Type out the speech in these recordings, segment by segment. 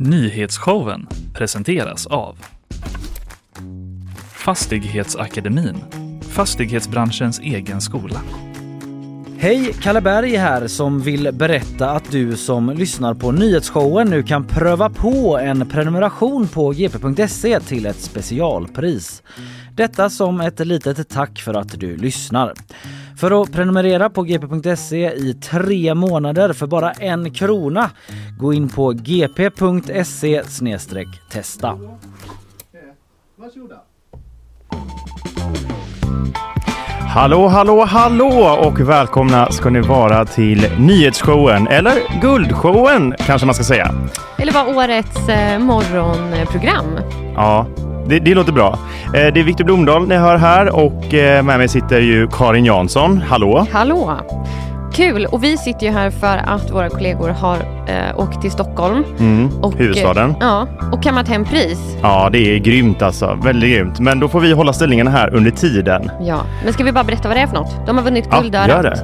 Nyhetsshowen presenteras av Fastighetsakademin, fastighetsbranschens egen skola. Hej, Kalle Berg här som vill berätta att du som lyssnar på nyhetsshowen nu kan pröva på en prenumeration på gp.se till ett specialpris. Detta som ett litet tack för att du lyssnar. För att prenumerera på gp.se i tre månader för bara en krona, gå in på gp.se testa. Hallå, hallå, hallå och välkomna ska ni vara till nyhetsshowen, eller guldshowen kanske man ska säga. Eller var årets eh, morgonprogram. Ja, det, det låter bra. Eh, det är Viktor Blomdahl ni hör här och eh, med mig sitter ju Karin Jansson. Hallå! Hallå! Kul! Och vi sitter ju här för att våra kollegor har eh, åkt till Stockholm. Mm, Och, huvudstaden. eh, Ja, och kammat hem pris. Ja, det är grymt alltså. Väldigt grymt. Men då får vi hålla ställningarna här under tiden. Ja, men ska vi bara berätta vad det är för något? De har vunnit Ja, Guldörat. gör det.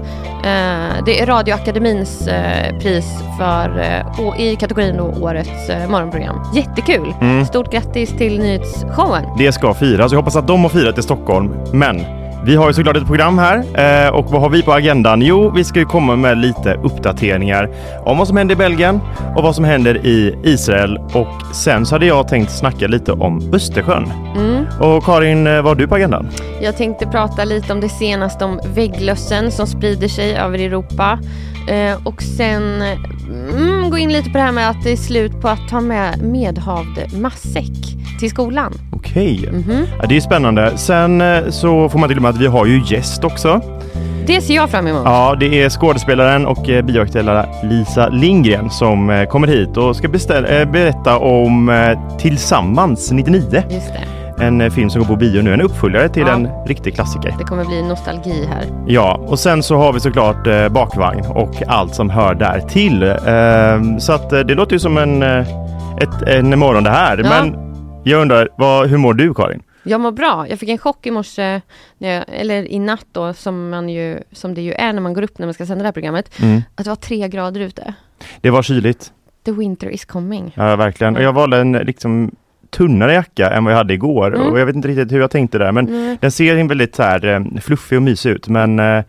Eh, det är Radioakademins eh, pris för, eh, i kategorin då årets eh, morgonprogram. Jättekul! Mm. Stort grattis till nyhetsshowen. Det ska firas. Jag hoppas att de har firat i Stockholm. Men vi har ju såklart ett program här eh, och vad har vi på agendan? Jo, vi ska ju komma med lite uppdateringar om vad som händer i Belgien och vad som händer i Israel. Och sen så hade jag tänkt snacka lite om Östersjön. Mm. Och Karin, eh, vad har du på agendan? Jag tänkte prata lite om det senaste om vägglössen som sprider sig över Europa. Eh, och sen mm, gå in lite på det här med att det är slut på att ta med medhavd matsäck till skolan. Okej, Mhm. ja, det är spännande. Sen eh, så får man till och med att vi har ju gäst också. Det ser jag fram emot. Ja, det är skådespelaren och eh, bioaktuella Lisa Lindgren som eh, kommer hit och ska beställa, berätta om Tillsammans 99. Just det. En eh, film som går på bio nu, en uppföljare till Ja. en riktig klassiker. Det kommer bli nostalgi här. Ja, och sen så har vi såklart eh, bakvagn och allt som hör där till. Eh, så att eh, det låter ju som en, eh, ett, en morgon det här. Ja. Men jag undrar, vad, hur mår du Karin? Jag mår bra. Jag fick en chock i morse, eller i natt då, som, man ju, som det ju är när man går upp när man ska sända det här programmet. Att det var tre grader ute. Det var kyligt. The winter is coming. Ja, verkligen. Och jag valde en liksom tunnare jacka än vad jag hade igår Mm. och jag vet inte riktigt hur jag tänkte där men Mm. den ser väldigt så här eh, fluffig och mysig ut men eh,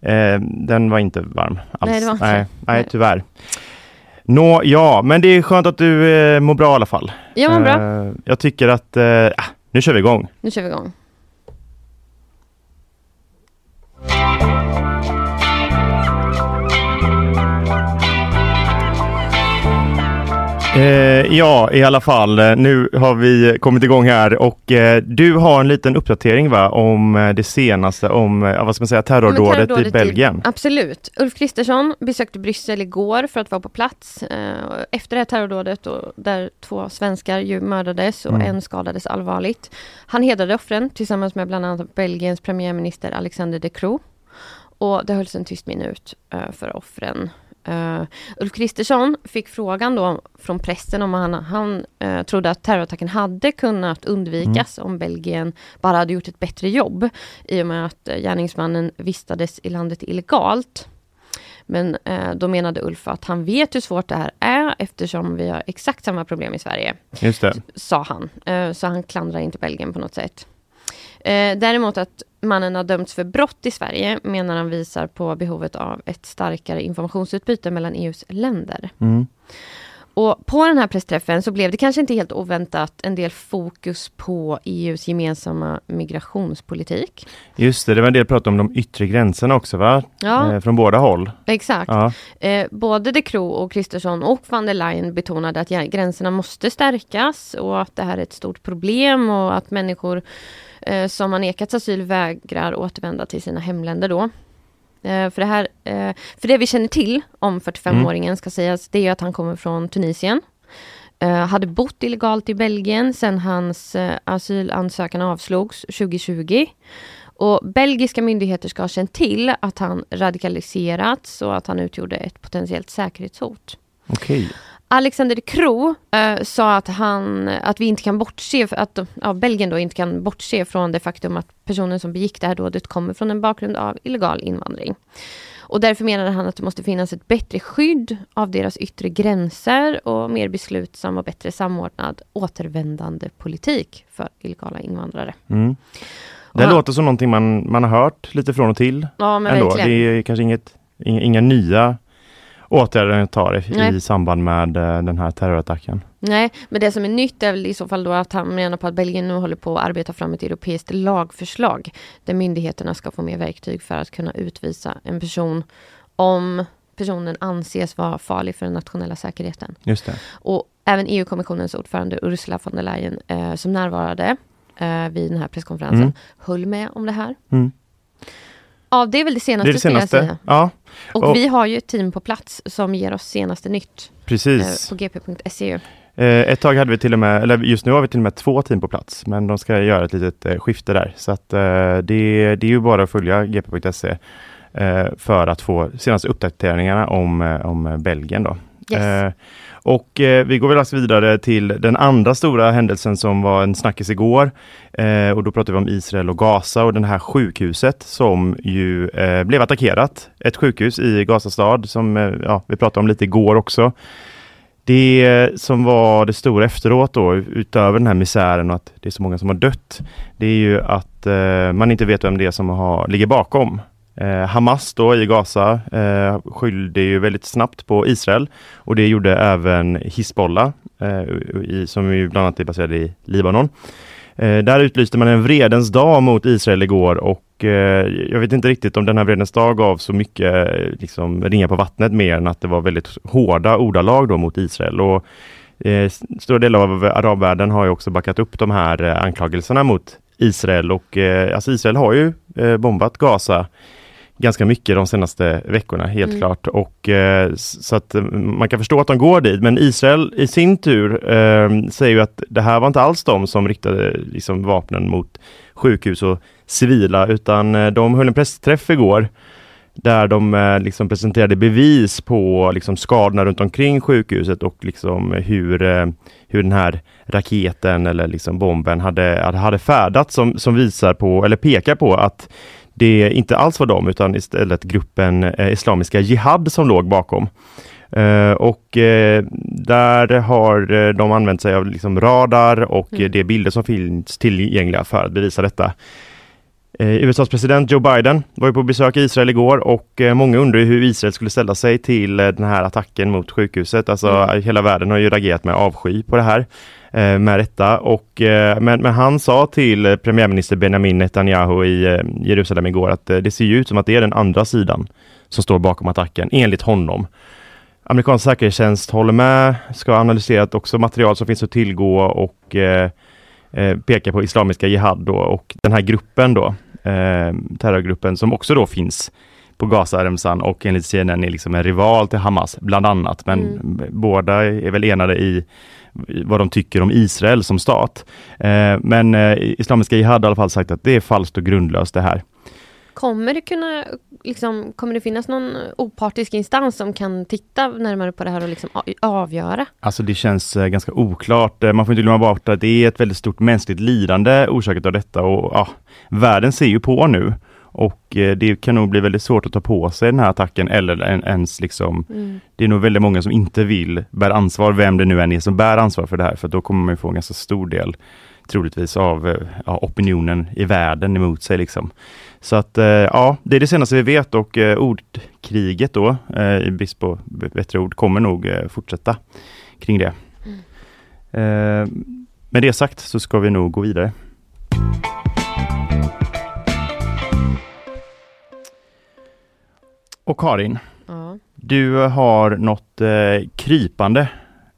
eh, den var inte varm alls. Nej, inte. nej, nej, tyvärr. Nå, ja, men det är skönt att du eh, mår bra i alla fall. Jag mår bra. Eh, jag tycker att, eh, ah, nu kör vi igång. Nu kör vi igång. Eh, ja, i alla fall. eh, Nu har vi kommit igång här och eh, du har en liten uppdatering va, om eh, det senaste om, eh, vad ska man säga, terrordådet, terrordådet i Belgien. Absolut. Ulf Kristersson besökte Bryssel igår för att vara på plats eh, efter det här terrordådet och där två svenskar ju mördades och Mm. en skadades allvarligt. Han hedrade offren tillsammans med bland annat Belgiens premiärminister Alexander De Croo. Och det hölls en tyst minut för offren. Uh, Ulf Kristersson fick frågan då från pressen om han, han eh, trodde att terrorattacken hade kunnat undvikas om Belgien bara hade gjort ett bättre jobb i och med att eh, gärningsmannen vistades i landet illegalt. Men eh, då menade Ulf att han vet hur svårt det här är eftersom vi har exakt samma problem i Sverige, Just det. sa han. Eh, så han klandrar inte Belgien på något sätt. Eh, däremot att mannen har dömts för brott i Sverige menar han visar på behovet av ett starkare informationsutbyte mellan EUs länder. Mm. Och på den här pressträffen så blev det kanske inte helt oväntat en del fokus på EUs gemensamma migrationspolitik. Just det, det var en del prat om de yttre gränserna också va? Ja, Eh, från båda håll. exakt. Ja. Eh, både De Croo och Kristersson och van der Leyen betonade att gränserna måste stärkas och att det här är ett stort problem och att människor eh, som har nekats asyl vägrar återvända till sina hemländer då. Eh, för, det här, eh, för det vi känner till om 45-åringen ska sägas, det är att han kommer från Tunisien. Eh, hade bott illegalt i Belgien sedan hans eh, asylansökan avslogs 2020. Och belgiska myndigheter ska ha känt till att han radikaliserats och att han utgjorde ett potentiellt säkerhetshot. Okej. Alexander de Croo eh, sa att, han, att vi inte kan bortse, att ja, Belgien då inte kan bortse från det faktum att personen som begick det här dådet kommer från en bakgrund av illegal invandring. Och därför menade han att det måste finnas ett bättre skydd av deras yttre gränser och mer beslutsam och bättre samordnad återvändande politik för illegala invandrare. Mm. Det Och- låter som någonting man, man har hört lite från och till. Ja, men ändå. verkligen. Det är kanske inget, inga, inga nya åtgärder den tar i, Nej. i samband med eh, den här terrorattacken. Nej, men det som är nytt är väl i så fall då att han menar på att Belgien nu håller på att arbeta fram ett europeiskt lagförslag där myndigheterna ska få mer verktyg för att kunna utvisa en person om personen anses vara farlig för den nationella säkerheten. Just det. Och även EU-kommissionens ordförande Ursula von der Leyen eh, som närvarade eh, vid den här presskonferensen Mm. höll med om det här. Mm. Ja, det är väl det Det senaste, det skulle jag senaste. säga. Ja, Och, Och- vi har ju ett team på plats som ger oss senaste nytt eh, precis. på gp.se. Eh, ett tag hade vi till och med, eller just nu har vi till och med två team på plats, men de ska göra ett litet eh, skifte där. Så att eh, det, det är ju bara att följa gp.se eh, för att få senaste uppdateringarna om, eh, om eh, Belgien då. Yes. Eh, och eh, vi går väl raskt vidare till den andra stora händelsen som var en snackis igår. Eh, och då pratar vi om Israel och Gaza och det här sjukhuset som ju eh, blev attackerat. Ett sjukhus i Gaza stad som eh, ja, vi pratade om lite igår också. Det eh, som var det stora efteråt då, utöver den här misären och att det är så många som har dött, det är ju att eh, man inte vet vem det är som har, ligger bakom. Eh, Hamas då i Gaza eh, skyllde ju väldigt snabbt på Israel och det gjorde även Hizbollah eh, i, som ju bland annat är baserad i Libanon. Eh, där utlyste man en vredens dag mot Israel igår och eh, jag vet inte riktigt om den här vredens dag gav så mycket eh, liksom, ringa på vattnet mer än att det var väldigt hårda ordalag då mot Israel. Och, eh, stora delar av arabvärlden har ju också backat upp de här eh, anklagelserna mot Israel och eh, alltså Israel har ju eh, bombat Gaza ganska mycket de senaste veckorna, helt Mm. klart. Och, eh, så att eh, man kan förstå att de går dit. Men Israel i sin tur eh, säger ju att det här var inte alls de som riktade liksom, vapnen mot sjukhus och civila, utan eh, de höll en pressträff igår där de eh, liksom presenterade bevis på liksom, skadorna runt omkring sjukhuset och liksom, hur, eh, hur den här raketen eller liksom, bomben hade, hade färdats som, som visar på, eller pekar på att det inte alls var dem utan istället gruppen eh, Islamiska Jihad som låg bakom. Eh, och eh, där har de använt sig av liksom radar och Mm. de bilder som finns tillgängliga för att bevisa detta. Eh, USAs president Joe Biden var ju på besök i Israel igår och eh, många undrar hur Israel skulle ställa sig till eh, den här attacken mot sjukhuset. Alltså Mm. hela världen har ju reagerat med avsky på det här med rätta. Och, men, men han sa till premiärminister Benjamin Netanyahu i Jerusalem igår att det ser ut som att det är den andra sidan som står bakom attacken, enligt honom. Amerikansk säkerhetstjänst håller med, ska ha analyserat också material som finns att tillgå och eh, pekar på Islamiska Jihad då, och den här gruppen då, eh, terrorgruppen som också då finns på Gazaremsan och enligt CNN är liksom en rival till Hamas bland annat. Men Mm. båda är väl enade i vad de tycker om Israel som stat. Eh, men eh, Islamiska Jihad har i alla fall sagt att det är falskt och grundlöst det här. Kommer det kunna, liksom, kommer det finnas någon opartisk instans som kan titta närmare på det här och liksom avgöra? Alltså det känns eh, ganska oklart. Eh, Man får inte glömma bort att det är ett väldigt stort mänskligt lidande orsakat av detta och ja, världen ser ju på nu. Och eh, det kan nog bli väldigt svårt att ta på sig den här attacken eller en, ens liksom Mm. Det är nog väldigt många som inte vill bära ansvar, vem det nu än är som bär ansvar för det här, för då kommer man få en ganska stor del troligtvis av ja, opinionen i världen emot sig. Liksom. Så att eh, ja, det är det senaste vi vet och eh, ordkriget då, eh, i brist på bättre ord, kommer nog fortsätta kring det. Eh, med det sagt så ska vi nog gå vidare. Och Karin, Ja, du har något krypande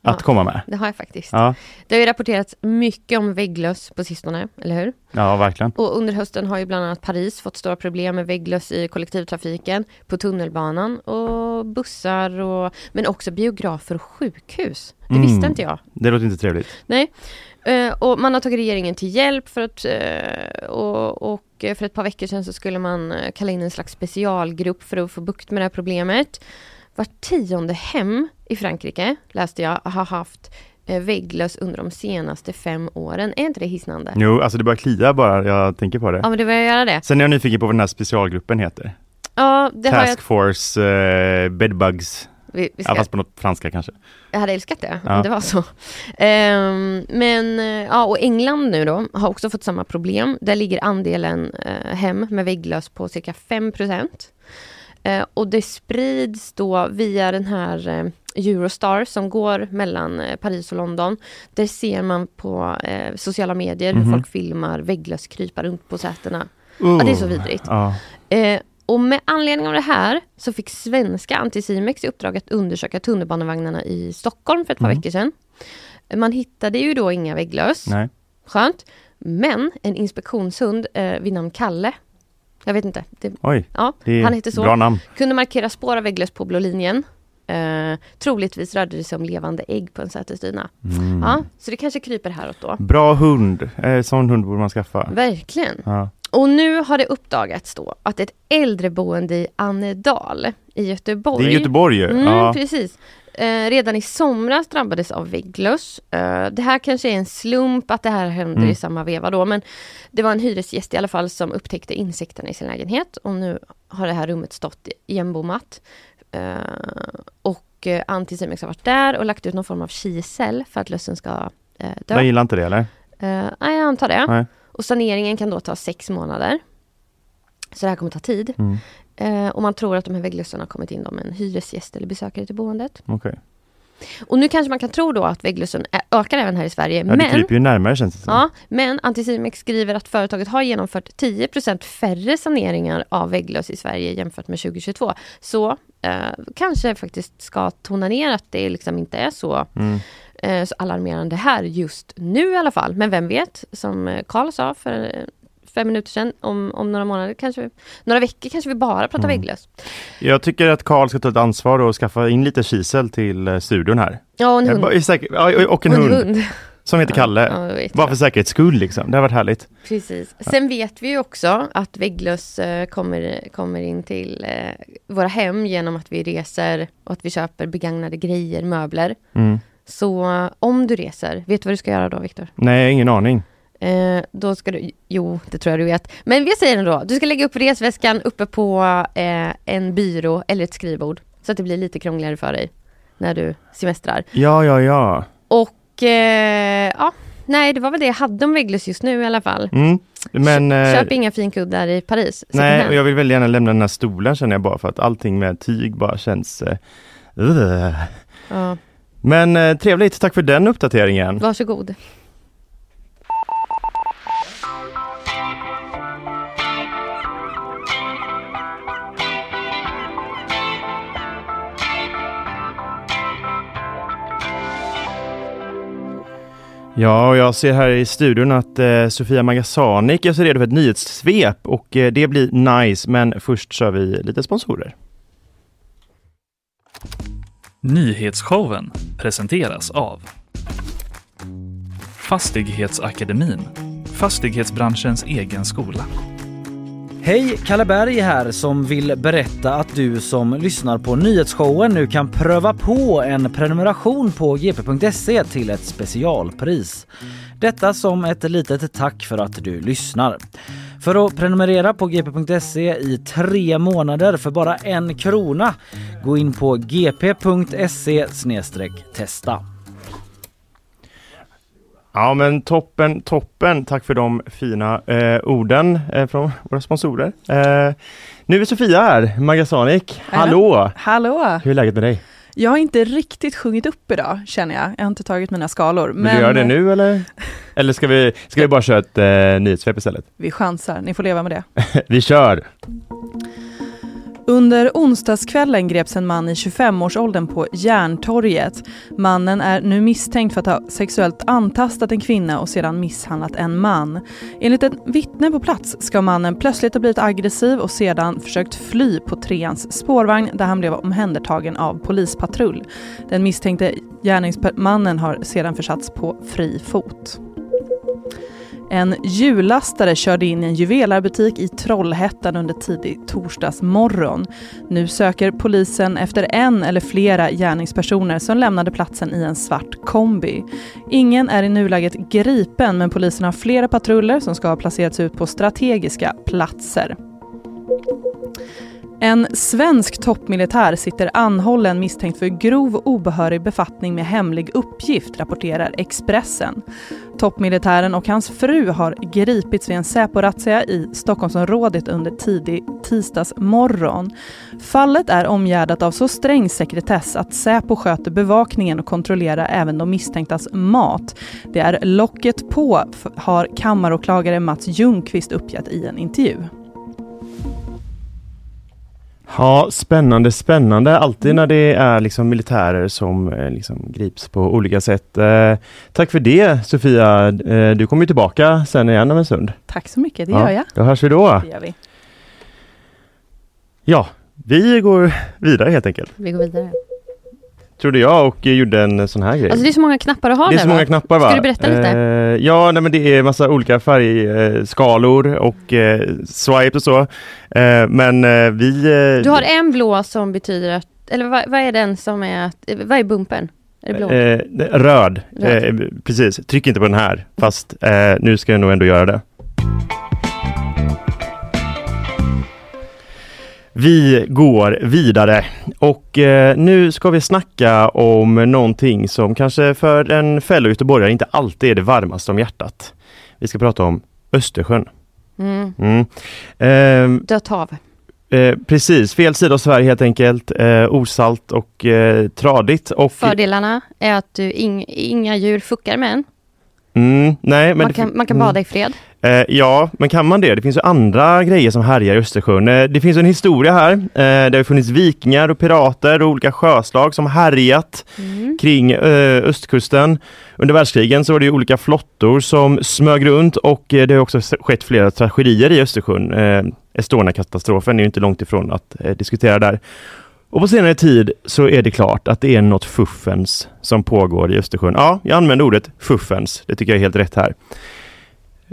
att Ja. komma med. det har jag faktiskt. Ja, Det har ju rapporterats mycket om vägglöss på sistone, eller hur? ja verkligen. Och under hösten har ju bland annat Paris fått stora problem med vägglöss i kollektivtrafiken, på tunnelbanan och bussar och men också biografer och sjukhus. Det Mm. visste inte jag. Det låter inte trevligt. Nej. Eh, och man har tagit regeringen till hjälp för att eh, och, och eh, för ett par veckor sedan så skulle man kalla in en slags specialgrupp för att få bukt med det här problemet. Var tionde hem i Frankrike, läste jag, har haft eh, vägglöss under de senaste fem åren. Är inte det hisnande? Jo, alltså det börjar klia bara jag tänker på det. Ja men det börjar göra det. Sen är jag nyfiken på vad den här specialgruppen heter. Ja, det har jag. Task Force eh, Bedbugs. Vi, vi Ja, ska, fast på något franska kanske. jag hade älskat det, Ja. om det var så. Ehm, men, eh, ja, och England nu då, har också fått samma problem. Där ligger andelen eh, hem med vägglöss på cirka 5 eh, Och det sprids då via den här eh, Eurostar som går mellan eh, Paris och London. Där ser man på eh, sociala medier Mhm. hur folk filmar vägglöss krypa runt på sätena. Ja, det är så Oh. vidrigt. Eh, och med anledning av det här så fick svenska Anticimex i uppdrag att undersöka tunnelbanevagnarna i Stockholm för ett par Mm. veckor sedan. Man hittade ju då inga vägglöss. Nej. Skönt. Men en inspektionshund eh, vid namn Kalle, jag vet inte, det, Oj, ja, det han heter så. bra namn. kunde markera spår av vägglöss på blå linjen. Eh, troligtvis rörde det sig om levande ägg på en sätesdyna. Mm. Ja, så det kanske kryper häråt då. Bra hund. Eh, sån hund borde man skaffa. Verkligen. Ja. Och nu har det uppdagats då att ett äldreboende i Annedal i Göteborg. Det är Göteborg ju. Mm, Ja. Precis. Eh, redan i somras drabbades av vägglöss. Eh, det här kanske är en slump att det här händer Mm. i samma veva då, men det var en hyresgäst i alla fall som upptäckte insekterna i sin lägenhet och nu har det här rummet stått igenbommat. Eh, och eh, Anticimex har varit där och lagt ut någon form av kisel för att lössen ska eh, dö. Jag gillar inte det eller? Nej, jag antar det. Nej. Och saneringen kan då ta sex månader. Så det här kommer ta tid. Mm. Eh, och man tror att de här vägglössen har kommit in om en hyresgäst eller besökare till boendet. Okej. Och nu kanske man kan tro då att vägglössen ökar även här i Sverige. Ja, det men, kryper ju närmare känns det som. ja, men Anticimex skriver att företaget har genomfört 10% färre saneringar av vägglöss i Sverige jämfört med 2022. Så eh, kanske faktiskt ska tona ner att det liksom inte är så Mm. eh, så alarmerande här just nu i alla fall. Men vem vet, som eh, Karl sa för eh, fem minuter sedan, om, om några månader, kanske, några veckor kanske vi bara pratar Mm. vägglöss. Jag tycker att Karl ska ta ett ansvar och skaffa in lite kisel till eh, studion här. Ja, och en hund. ja, och en Och hund, som heter Kalle. Ja, vet. Bara för säkerhets skull liksom. Det har varit härligt. Precis. Sen vet vi ju också att vägglöss eh, kommer, kommer in till eh, våra hem genom att vi reser och att vi köper begagnade grejer, möbler. Mm. Så om du reser, vet du vad du ska göra då Viktor? Nej, ingen aning. Eh, då ska du, jo det tror jag du vet. Men vi säger ändå, du ska lägga upp resväskan uppe på eh, en byrå eller ett skrivbord. Så att det blir lite krångligare för dig när du semestrar. Ja, ja, ja. Och eh, ja, nej det var väl det jag hade om vägglöss just nu i alla fall. Mm. Men... eh, Köp inga finkuddar i Paris. Nej, och jag vill väldigt gärna lämna den här stolen känner jag bara för att allting med tyg bara känns... Ugh. Ja, Men eh, trevligt, tack för den uppdateringen. varsågod. Ja, och jag ser här i studion att eh, Sofia Magasanik är så redo för ett nyhetssvep och eh, det blir nice, men först kör vi lite sponsorer. Nyhetsshowen presenteras av Fastighetsakademin, fastighetsbranschens egen skola. Hej, Kalle Berg här som vill berätta att du som lyssnar på nyhetsshowen nu kan pröva på en prenumeration på gp.se till ett specialpris. Detta som ett litet tack för att du lyssnar. För att prenumerera på gp.se i tre månader för bara en krona, gå in på gp.se testa. Ja men toppen, toppen. Tack för de fina eh, orden eh, från våra sponsorer. Eh, nu är Sofia här, Magasanik. Hallå! Hallå! Hur är läget med dig? Jag har inte riktigt sjungit upp idag, känner jag. Jag har inte tagit mina skalor. Vill du göra det nu eller? Eller ska vi, ska vi bara köra ett eh, nyhetssvep istället? Vi chansar, ni får leva med det. vi kör! Under onsdagskvällen greps en man i 25-årsåldern på Järntorget. Mannen är nu misstänkt för att ha sexuellt antastat en kvinna och sedan misshandlat en man. Enligt ett vittne på plats ska mannen plötsligt ha blivit aggressiv och sedan försökt fly på treans spårvagn där han blev omhändertagen av polispatrull. Den misstänkte gärningsmannen har sedan försatts på fri fot. En hjullastare körde in i en juvelarbutik i Trollhättan under tidig torsdagsmorgon. Nu söker polisen efter en eller flera gärningspersoner som lämnade platsen i en svart kombi. Ingen är i nuläget gripen men polisen har flera patruller som ska ha placerats ut på strategiska platser. En svensk toppmilitär sitter anhållen misstänkt för grov obehörig befattning med hemlig uppgift, rapporterar Expressen. Toppmilitären och hans fru har gripits vid en Säpo-razzia i Stockholmsområdet under tidig tisdagsmorgon. Fallet är omgärdat av så sträng sekretess att Säpo sköter bevakningen och kontrollerar även de misstänktas mat. Det är locket på, har kammaråklagare Mats Ljungqvist uppgett i en intervju. Ja, spännande, spännande. Alltid när det är liksom militärer som eh, liksom grips på olika sätt. Eh, tack för det Sofia. Eh, du kommer tillbaka sen igen om en stund. Tack så mycket, det gör jag. Då hörs vi då. Vi. Ja, vi går vidare helt enkelt. Vi går vidare. Trodde jag och gjorde en sån här grej. Alltså det är så många knappar att ha det är där så många va? knappar va? Ska du berätta lite? Eh, ja, nej, men det är massa olika färgskalor och eh, swipes och så. Eh, men eh, vi... Eh, Du har en blå som betyder att, eller vad, vad är den som är, vad är bumpen? Är det blå? Eh, röd, Röd. Eh, precis. Tryck inte på den här, fast eh, nu ska jag nog ändå göra det. Vi går vidare och eh, nu ska vi snacka om någonting som kanske för en fellow göteborgare inte alltid är det varmaste om hjärtat. Vi ska prata om Östersjön. Mm. Mm. Ehm, Dött hav. eh, precis, fel sida av Sverige helt enkelt. Eh, osalt och eh, tradigt. Och, Fördelarna är att du ing, inga djur fuckar med en. Mm, nej, Man kan, man kan mm. bada i fred. Eh, ja, men kan man det? Det finns ju andra grejer som härjar i Östersjön. Eh, det finns en historia här. Eh, det har funnits vikingar och pirater och olika sjöslag som härjat Mm. kring eh, östkusten. Under världskrigen så var det olika flottor som smög runt och eh, det har också skett flera tragedier i Östersjön. Eh, Estonia-katastrofen är ju inte långt ifrån att diskutera där. Och på senare tid så är det klart att det är något fuffens som pågår i Östersjön. Ja, jag använder ordet fuffens. Det tycker jag är helt rätt här.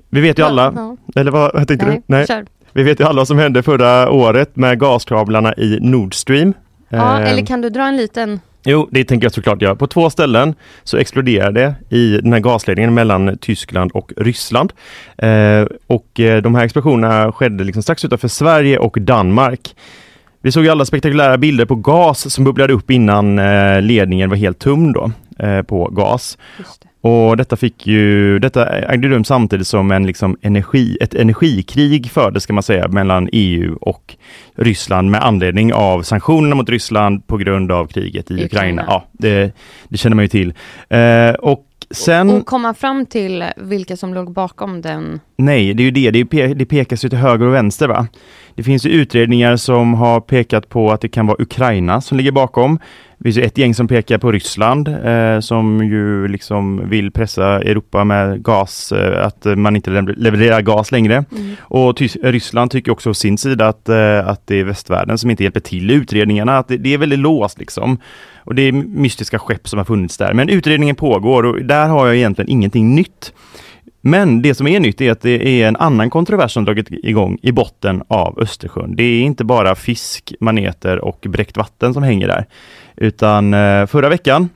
Vi vet ju alla, Ja, eller vad, vad tänkte nej, du? Nej. Kör. Vi vet ju alla vad som hände förra året med gaskablarna i Nord Stream. Ja, Eh, eller kan du dra en liten... Jo, det tänker jag såklart göra. På två ställen så exploderade det i den här gasledningen mellan Tyskland och Ryssland. Eh, och de här explosionerna skedde liksom strax utanför Sverige och Danmark. Vi såg ju alla spektakulära bilder på gas som bubblade upp innan eh, ledningen var helt tum då, eh, på gas. Det. Och detta fick ju, detta ägde rum samtidigt som en liksom energi, ett energikrig fördes kan man säga mellan EU och Ryssland med anledning av sanktionerna mot Ryssland på grund av kriget i Ukraina. Ukraina. Ja, det, det känner man ju till. Eh, och sen, Och komma fram till vilka som låg bakom den. nej, det är ju det, det, pe- det pekas ju till höger och vänster va. Det finns ju utredningar som har pekat på att det kan vara Ukraina som ligger bakom. Det finns ett gäng som pekar på Ryssland eh, som ju liksom vill pressa Europa med gas, eh, att man inte lever- levererar gas längre. Och Tys- Ryssland tycker också å sin sida att, eh, att det är västvärlden som inte hjälper till i utredningarna, att det, det är väldigt låst liksom. Och det är mystiska skepp som har funnits där. Men utredningen pågår och där har jag egentligen ingenting nytt. Men det som är nytt är att det är en annan kontrovers som dragit igång i botten av Östersjön. Det är inte bara fisk, maneter och bräckt vatten som hänger där. Utan eh, förra veckan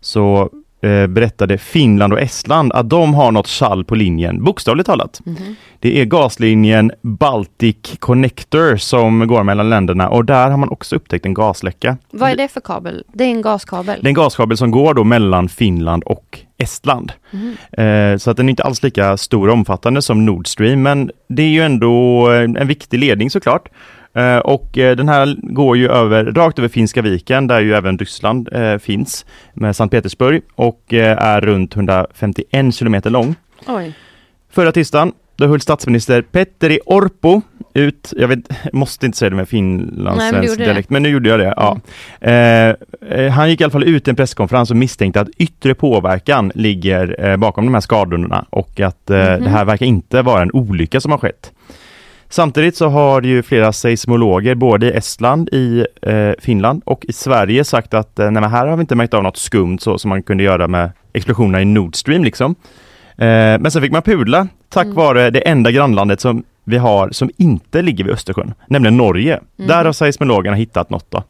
så eh, berättade Finland och Estland att de har något skall på linjen, bokstavligt talat. Mhm. Det är gaslinjen Baltic Connector som går mellan länderna och där har man också upptäckt en gasläcka. Vad är det för kabel? Det är en gaskabel. Det är en gaskabel som går då mellan Finland och Estland. Mhm. Eh, så att den är inte alls lika stor och omfattande som Nord Stream, men det är ju ändå eh, en viktig ledning såklart. Eh, och eh, den här går ju över, rakt över Finska viken, där ju även Ryssland eh, finns, med Sankt Petersburg och eh, är runt 151 kilometer lång. Oj. Förra tisdagen, då höll statsminister Petteri Orpo ut, jag vet, måste inte säga det med finlandssvensk det. dialekt, men nu gjorde jag det. Ja. Eh, eh, han gick i alla fall ut i en presskonferens och misstänkte att yttre påverkan ligger eh, bakom de här skadorna och att eh, Mhm. det här verkar inte vara en olycka som har skett. Samtidigt så har ju flera seismologer både i Estland, i eh, Finland och i Sverige sagt att eh, nej, här har vi inte märkt av något skumt så som man kunde göra med explosionerna i Nord Stream liksom. Eh, men sen fick man pudla tack Mm. vare det enda grannlandet som vi har som inte ligger vid Östersjön, nämligen Norge. Mm. Där har seismologerna hittat något då.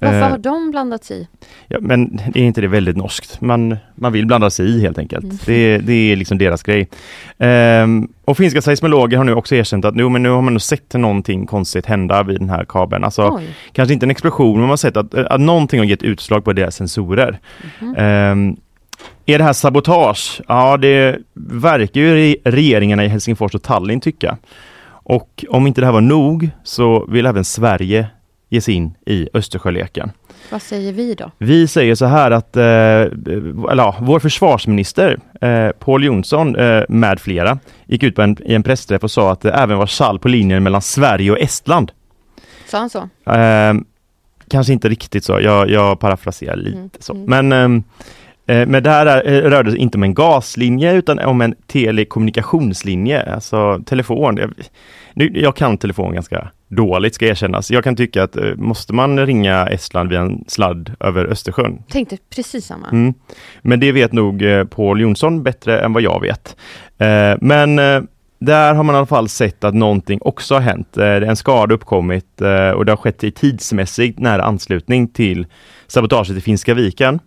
Varför Eh, har de blandats i? Ja, men är inte det väldigt norskt? Man, man vill blanda sig i helt enkelt. Mm. Det, det är liksom deras grej. Ehm, och finska seismologer har nu också erkänt att nu, men nu har man nog sett någonting konstigt hända vid den här kabeln. Alltså, Oj. kanske inte en explosion, men man har sett att, att någonting har gett utslag på deras sensorer. Mhm. Ehm, är det här sabotage? Ja, det verkar ju re- regeringarna i Helsingfors och Tallinn tycka. Och om inte det här var nog så vill även Sverige ge sig in i Östersjöleken. Vad säger vi då? Vi säger så här att, eh, eller ja, vår försvarsminister eh, Paul Jonsson eh, med flera gick ut på en, i en pressträff och sa att det även var skall på linjen mellan Sverige och Estland. Sa han så? Eh, kanske inte riktigt så, jag, jag parafraserar lite Mm, så. mm. Men ehm, eh, men det här är, eh, rörde sig inte om en gaslinje utan om en telekommunikationslinje, alltså telefon. Jag, nu, jag kan telefon ganska dåligt ska erkännas. Jag kan tycka att eh, måste man ringa Estland via en sladd över Östersjön? Tänkte precis samma. Mm. Men det vet nog eh, Paul Jonsson bättre än vad jag vet. Eh, men där har man i alla fall sett att någonting också har hänt. En skada uppkommit och det har skett i tidsmässigt nära anslutning till sabotaget i Finska viken.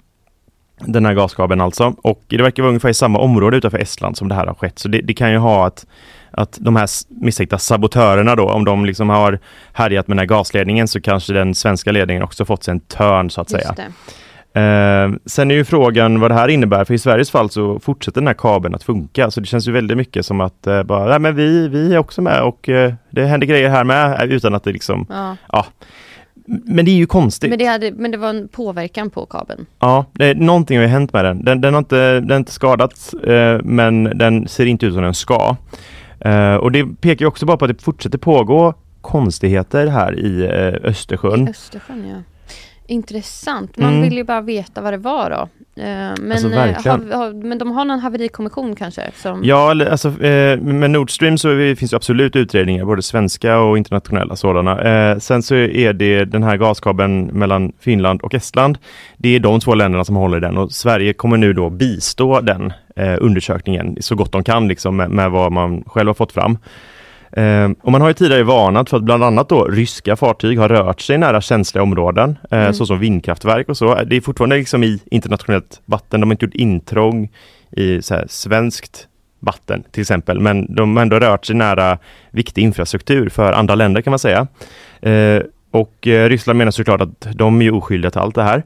Den här gaskabeln alltså. Och det verkar vara ungefär i samma område utanför Estland som det här har skett. Så det, det kan ju ha att, att de här misstänkta sabotörerna då, om de liksom har härjat med den här gasledningen så kanske den svenska ledningen också fått sig en törn så att säga. Just det. Eh, sen är ju frågan vad det här innebär, för i Sveriges fall så fortsätter den här kabeln att funka, så det känns ju väldigt mycket som att eh, bara, nej men vi, vi är också med och eh, det händer grejer här med, eh, utan att det liksom, Ja. men det är ju konstigt. Men, det hade, men det var en påverkan på kabeln. Ja, det, någonting har ju hänt med den. Den, den har inte, den har inte skadats, eh, men den ser inte ut som den ska. Eh, och det pekar ju också bara på att det fortsätter pågå konstigheter här i eh, Östersjön. I Östersjön ja. Intressant. Man Mm. vill ju bara veta vad det var då. Eh, Men, Alltså, eh, har, men de har någon haverikommission kanske? Som, Ja, alltså, eh, med Nord Stream så finns det absolut utredningar, både svenska och internationella sådana. Sen så är det den här gaskabeln mellan Finland och Estland. Det är de två länderna som håller den och Sverige kommer nu då bistå den undersökningen så gott de kan liksom med, med vad man själv har fått fram. Eh, och man har ju tidigare varnat för att bland annat då ryska fartyg har rört sig nära känsliga områden, eh, Mm. såsom vindkraftverk och så. Det är fortfarande liksom i internationellt vatten, de har inte gjort intrång i så här, svenskt vatten till exempel, men de har ändå rört sig nära viktig infrastruktur för andra länder kan man säga. Eh, och Ryssland menar såklart att de är oskyldiga till allt det här.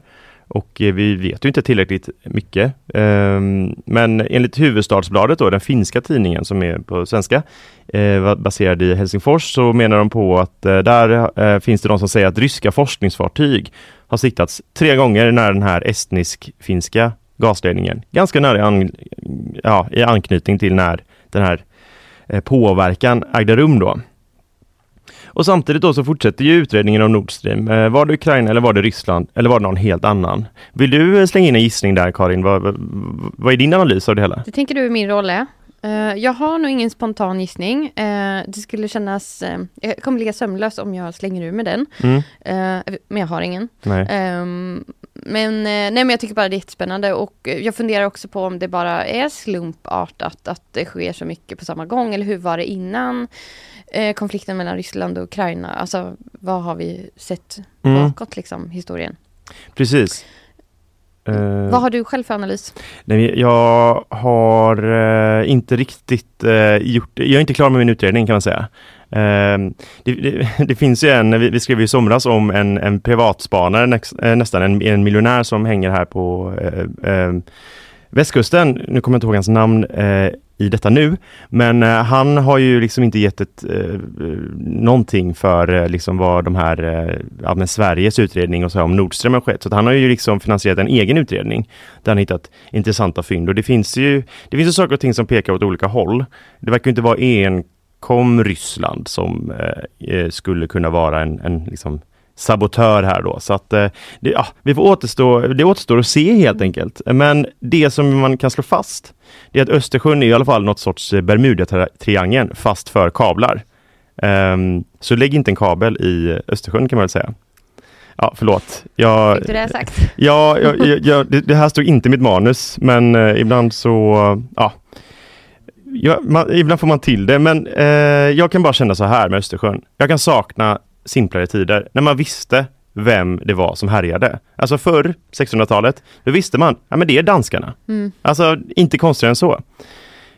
Och eh, vi vet ju inte tillräckligt mycket. Ehm, men enligt Huvudstadsbladet, då, den finska tidningen som är på svenska, eh, baserad i Helsingfors, så menar de på att eh, där finns det de som säger att ryska forskningsfartyg har siktats tre gånger nära den här estnisk-finska gasledningen. Ganska nära i, an, ja, i anknytning till när den här påverkan ägde rum då. Och samtidigt då så fortsätter ju utredningen om Nord Stream. Eh, var det Ukraina eller var det Ryssland eller var det någon helt annan? Vill du eh, slänga in en gissning där Karin? Vad, vad, är din analys av det hela? Det tänker du min roll är. Eh, jag har nog ingen spontan gissning. Det skulle kännas... jag kommer ligga sömnlös om jag slänger ur med den. Mm, men jag har ingen. nej. Ehm, men, nej, men jag tycker bara det är jättespännande och jag funderar också på om det bara är slumpartat att det sker så mycket på samma gång eller hur var det innan eh, konflikten mellan Ryssland och Ukraina? Alltså vad har vi sett Mm, bakåt liksom, historien? precis. Eh, Vad har du själv för analys? nej, jag har eh, inte riktigt eh, gjort, jag är inte klar med min utredning kan man säga. Det, det, det finns ju en, vi, vi skrev ju i somras om en, en privatspanare, nästan en, en miljonär som hänger här på västkusten. Nu kommer jag inte ihåg hans namn eh, i detta nu, men eh, han har ju liksom inte gett ett, eh, någonting för eh, liksom vad de här, eh, ja, men Sveriges utredning och så här om Nordström har skett. Så att han har ju liksom finansierat en egen utredning där han hittat intressanta fynd och det finns ju, det finns ju saker och ting som pekar åt olika håll. Det verkar ju inte vara enkom Ryssland som eh, eh skulle kunna vara en, en liksom sabotör här då. Så att eh, det, ja, vi får återstå, det återstår att se helt enkelt. Men det som man kan slå fast, det är att Östersjön är i alla fall något sorts Bermuda-triangeln fast för kablar. Ehm, så lägg inte en kabel i Östersjön kan man väl säga. Ja, förlåt. Jag, Fick du det sagt? Ja, jag, jag, jag, det, det här stod inte i mitt manus, men eh, ibland så, ja. ja man, ibland får man till det, men eh, jag kan bara känna så här med Östersjön. Jag kan sakna simplare tider, när man visste vem det var som härjade. Alltså förr, 1600-talet, då visste man, ja men det är danskarna. Mm. Alltså inte konstigare än så.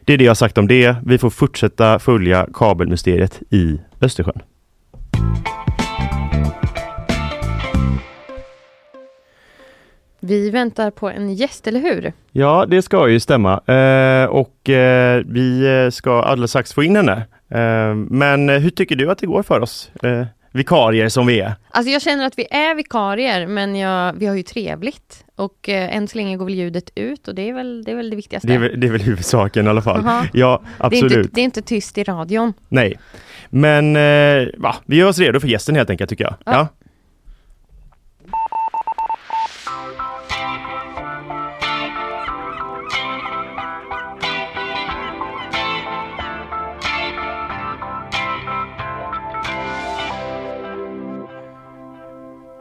Det är det jag sagt om det. Vi får fortsätta följa kabelmysteriet i Östersjön. Vi väntar på en gäst, eller hur? Ja, det ska ju stämma. Eh, och eh, vi eh, ska alldeles strax få in henne. Eh, men hur tycker du att det går för oss? Vikarier som vi är. Alltså jag känner att vi är vikarier, men jag, vi har ju trevligt. Och eh, än så länge går väl ljudet ut och det är väl det, är väl det viktigaste. Det är, väl- det är väl huvudsaken i alla fall. Aha. Ja, det, är absolut. inte, det är inte tyst i radion. Nej. Men eh, va, vi gör oss redo för gästen helt enkelt tycker jag. Ja. Ja.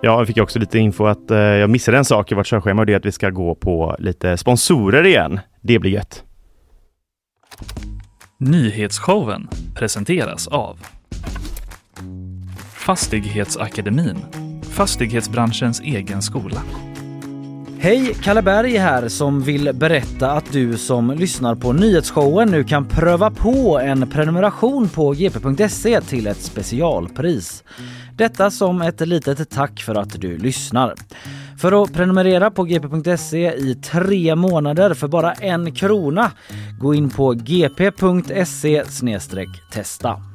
Ja, jag fick också lite info att eh, jag missade en sak i vårt körschema och det är att vi ska gå på lite sponsorer igen. Det blir gött. Nyhetsshowen presenteras av Fastighetsakademin, fastighetsbranschens egen skola. Hej, Kalle Berg här som vill berätta att du som lyssnar på nyhetsshowen nu kan pröva på en prenumeration på gp.se till ett specialpris. Detta som ett litet tack för att du lyssnar. För att prenumerera på gp.se i tre månader för bara en krona, gå in på gp.se testa.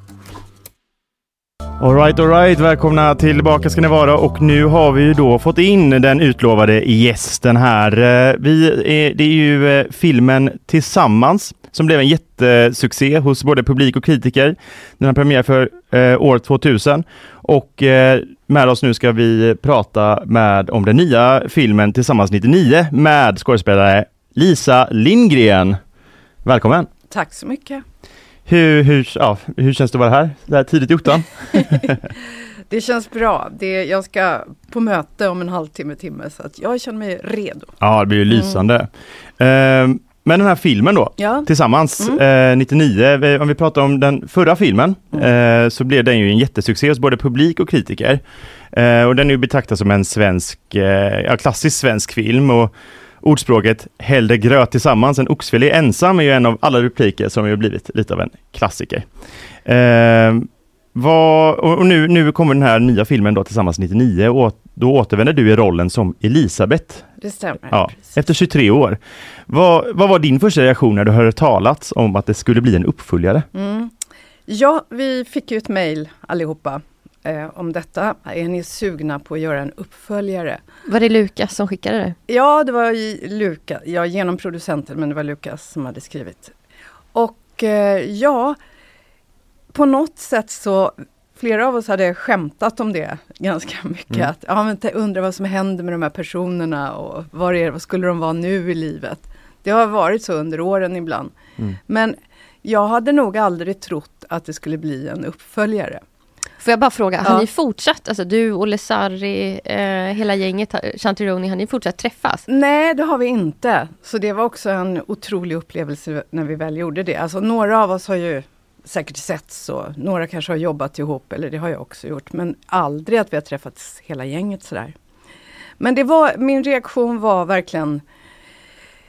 Alright, alright, välkomna tillbaka ska ni vara och nu har vi ju då fått in den utlovade gästen här. Eh, vi är, det är ju eh, filmen Tillsammans som blev en jättesuccé hos både publik och kritiker. Den har premiär för eh, år 2000 och eh, med oss nu ska vi prata med om den nya filmen Tillsammans 99 med skådespelare Lisa Lindgren. Välkommen! Tack så mycket. Hur, hur, ja, hur känns det att vara här, det här tidigt i ottan? Det känns bra. Det, jag ska på möte om en halvtimme, timme, så att jag känner mig redo. Ja, det blir ju lysande. Ehm, men den här filmen då, Ja, tillsammans, Mm. eh, 99, vi- om vi pratar om den förra filmen, eh, så blev den ju en jättesuccé hos både publik och kritiker. Eh, och den är ju betraktad som en svensk, eh, ja, klassisk svensk film och ordspråket hellre gröt tillsammans än oxfilé ensam är ju en av alla repliker som ju blivit lite av en klassiker. Ehm, vad, och och nu, nu kommer den här nya filmen då tillsammans 99 och då återvänder du i rollen som Elisabeth det stämmer. Ja, precis. efter 23 år. Vad, vad var din första reaktion när du hörde talats om att det skulle bli en uppföljare? Mm. Ja, vi fick ju ett mejl allihopa eh, om detta. Är ni sugna på att göra en uppföljare? Var det Lukas som skickade det? Ja, det var Lukas, ja, genom producenten, men det var Lukas som hade skrivit. Och eh, ja, på något sätt så, flera av oss hade skämtat om det ganska mycket. Mm. Att, ja, men undrar vad som händer med de här personerna och vad, är, vad skulle de vara nu i livet? Det har varit så under åren ibland. Mm. Men jag hade nog aldrig trott att det skulle bli en uppföljare. Får jag bara fråga, har Ja. ni fortsatt, alltså du, Olle Sarri, eh, hela gänget, Chantironi, har ni fortsatt träffas? Nej, det har vi inte. Så det var också en otrolig upplevelse när vi väl gjorde det. Alltså några av oss har ju säkert setts och några kanske har jobbat ihop, eller det har jag också gjort. Men aldrig att vi har träffats hela gänget sådär. Men det var, min reaktion var verkligen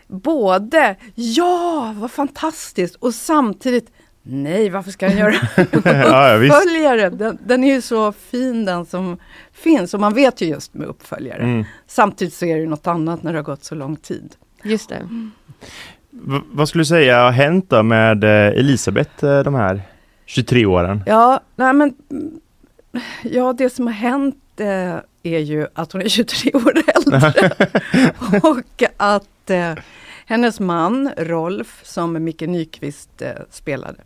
både ja, vad fantastiskt och samtidigt nej, varför ska jag göra Ja, uppföljare? Den, den är ju så fin den som finns och man vet ju just med uppföljare. Mm. Samtidigt så är det ju något annat när det har gått så lång tid. Just det. V- vad skulle du säga har hänt då med eh, Elisabeth eh, de här 23 åren? Ja, nej men mm, Ja, det som har hänt eh, är ju att hon är 23 år äldre. och att eh, hennes man Rolf, som Micke Nyqvist eh, spelade,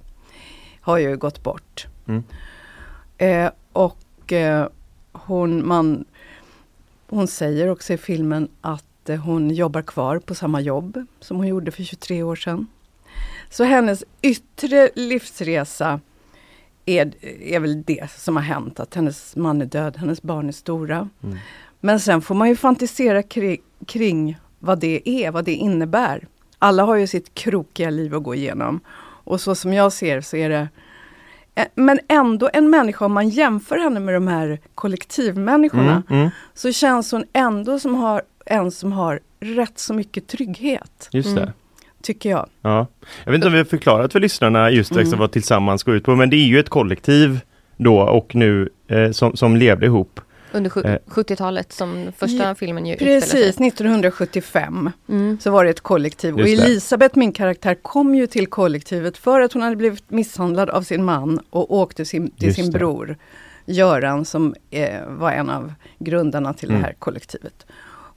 har ju gått bort. Mm. Eh, och eh, hon, man, hon säger också i filmen att eh, hon jobbar kvar på samma jobb som hon gjorde för 23 år sedan. Så hennes yttre livsresa är, är väl det som har hänt, att hennes man är död, hennes barn är stora. Mm. Men sen får man ju fantisera kring, kring vad det är, vad det innebär. Alla har ju sitt krokiga liv att gå igenom. Och så som jag ser så är det eh, men ändå en människa, om man jämför henne med de här kollektivmänniskorna, Mm, mm, så känns hon ändå som har, en som har rätt så mycket trygghet, just det. Mm. tycker jag. Ja. Jag vet inte om vi har förklarat för lyssnarna just Mm. vad Tillsammans går ut på, men det är ju ett kollektiv då och nu eh, som, som levde ihop. Under sju- Eh. 70-talet som första Ja, filmen ju. Precis, 1975 Mm. så var det ett kollektiv och Just det. Elisabeth, min karaktär, kom ju till kollektivet för att hon hade blivit misshandlad av sin man och åkte sin, till Just sin det. bror Göran som eh, var en av grundarna till Mm. det här kollektivet.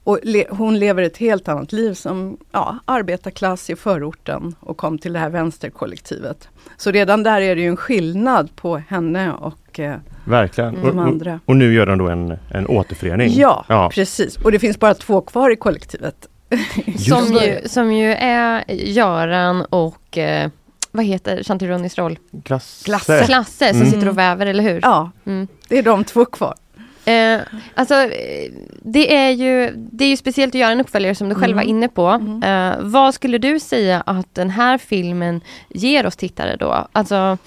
Och le, hon lever ett helt annat liv som ja, arbetarklass i förorten och kom till det här vänsterkollektivet. Så redan där är det ju en skillnad på henne och eh, Verkligen. Mm. Och, de och, andra. och nu gör de då en, en återförening. Ja, ja. precis. Och det finns bara två kvar i kollektivet. Som ju, som ju är Göran och eh, vad heter Shanti Ronnys roll? Klasse. Klasse. Klasse som Mm. sitter och väver, eller hur? Ja, Mm. det är de två kvar. Eh, alltså, det är, ju, det är ju speciellt att göra en uppföljare som du själv var Mm. inne på. Mm. Eh, vad skulle du säga att den här filmen ger oss tittare då? Alltså,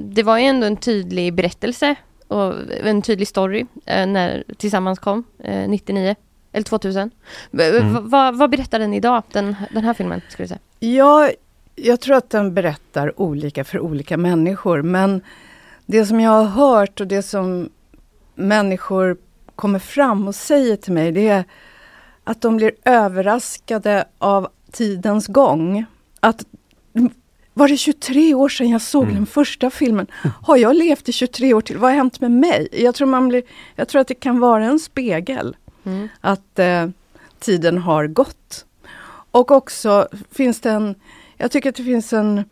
det var ju ändå en tydlig berättelse och en tydlig story eh, när Tillsammans kom, eh, 99 eller 2000. V- Mm. vad berättar den idag, den, den här filmen? Skulle du säga? Ja, jag tror att den berättar olika för olika människor. Men det som jag har hört och det som människor kommer fram och säger till mig, det är att de blir överraskade av tidens gång. Att var det 23 år sedan jag såg Mm. den första filmen? Har jag levt i 23 år till? Vad har hänt med mig? Jag tror, man blir, jag tror att det kan vara en spegel Mm. att eh, tiden har gått. Och också finns det en, jag tycker att det finns en,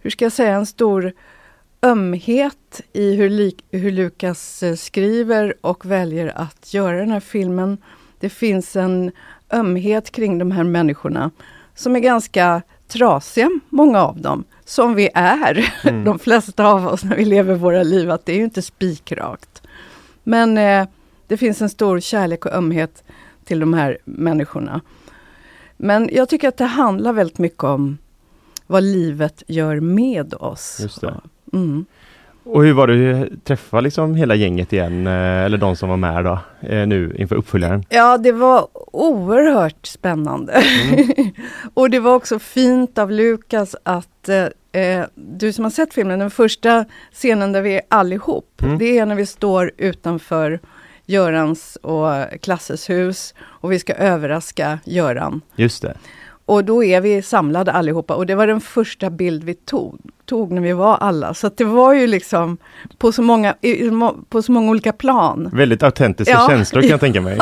hur ska jag säga, en stor ömhet i hur, lik, hur Lukas eh, skriver och väljer att göra den här filmen. Det finns en ömhet kring de här människorna som är ganska trasiga, många av dem, som vi är, Mm. de flesta av oss när vi lever våra liv, att det är ju inte spikrakt. Men eh, det finns en stor kärlek och ömhet till de här människorna. Men jag tycker att det handlar väldigt mycket om vad livet gör med oss. Just det. Mm. Och hur var det att träffa liksom hela gänget igen, eh, eller de som var med då, eh, nu inför uppföljaren? Ja, det var oerhört spännande. Mm. och det var också fint av Lukas att eh, eh, du som har sett filmen, den första scenen där vi är allihop, Mm. det är när vi står utanför Görans och Klasses hus och vi ska överraska Göran. Just det. Och då är vi samlade allihopa och det var den första bild vi tog, tog när vi var alla. Så det var ju liksom på så många, på så många olika plan. Väldigt autentiska Ja. känslor kan jag tänka mig.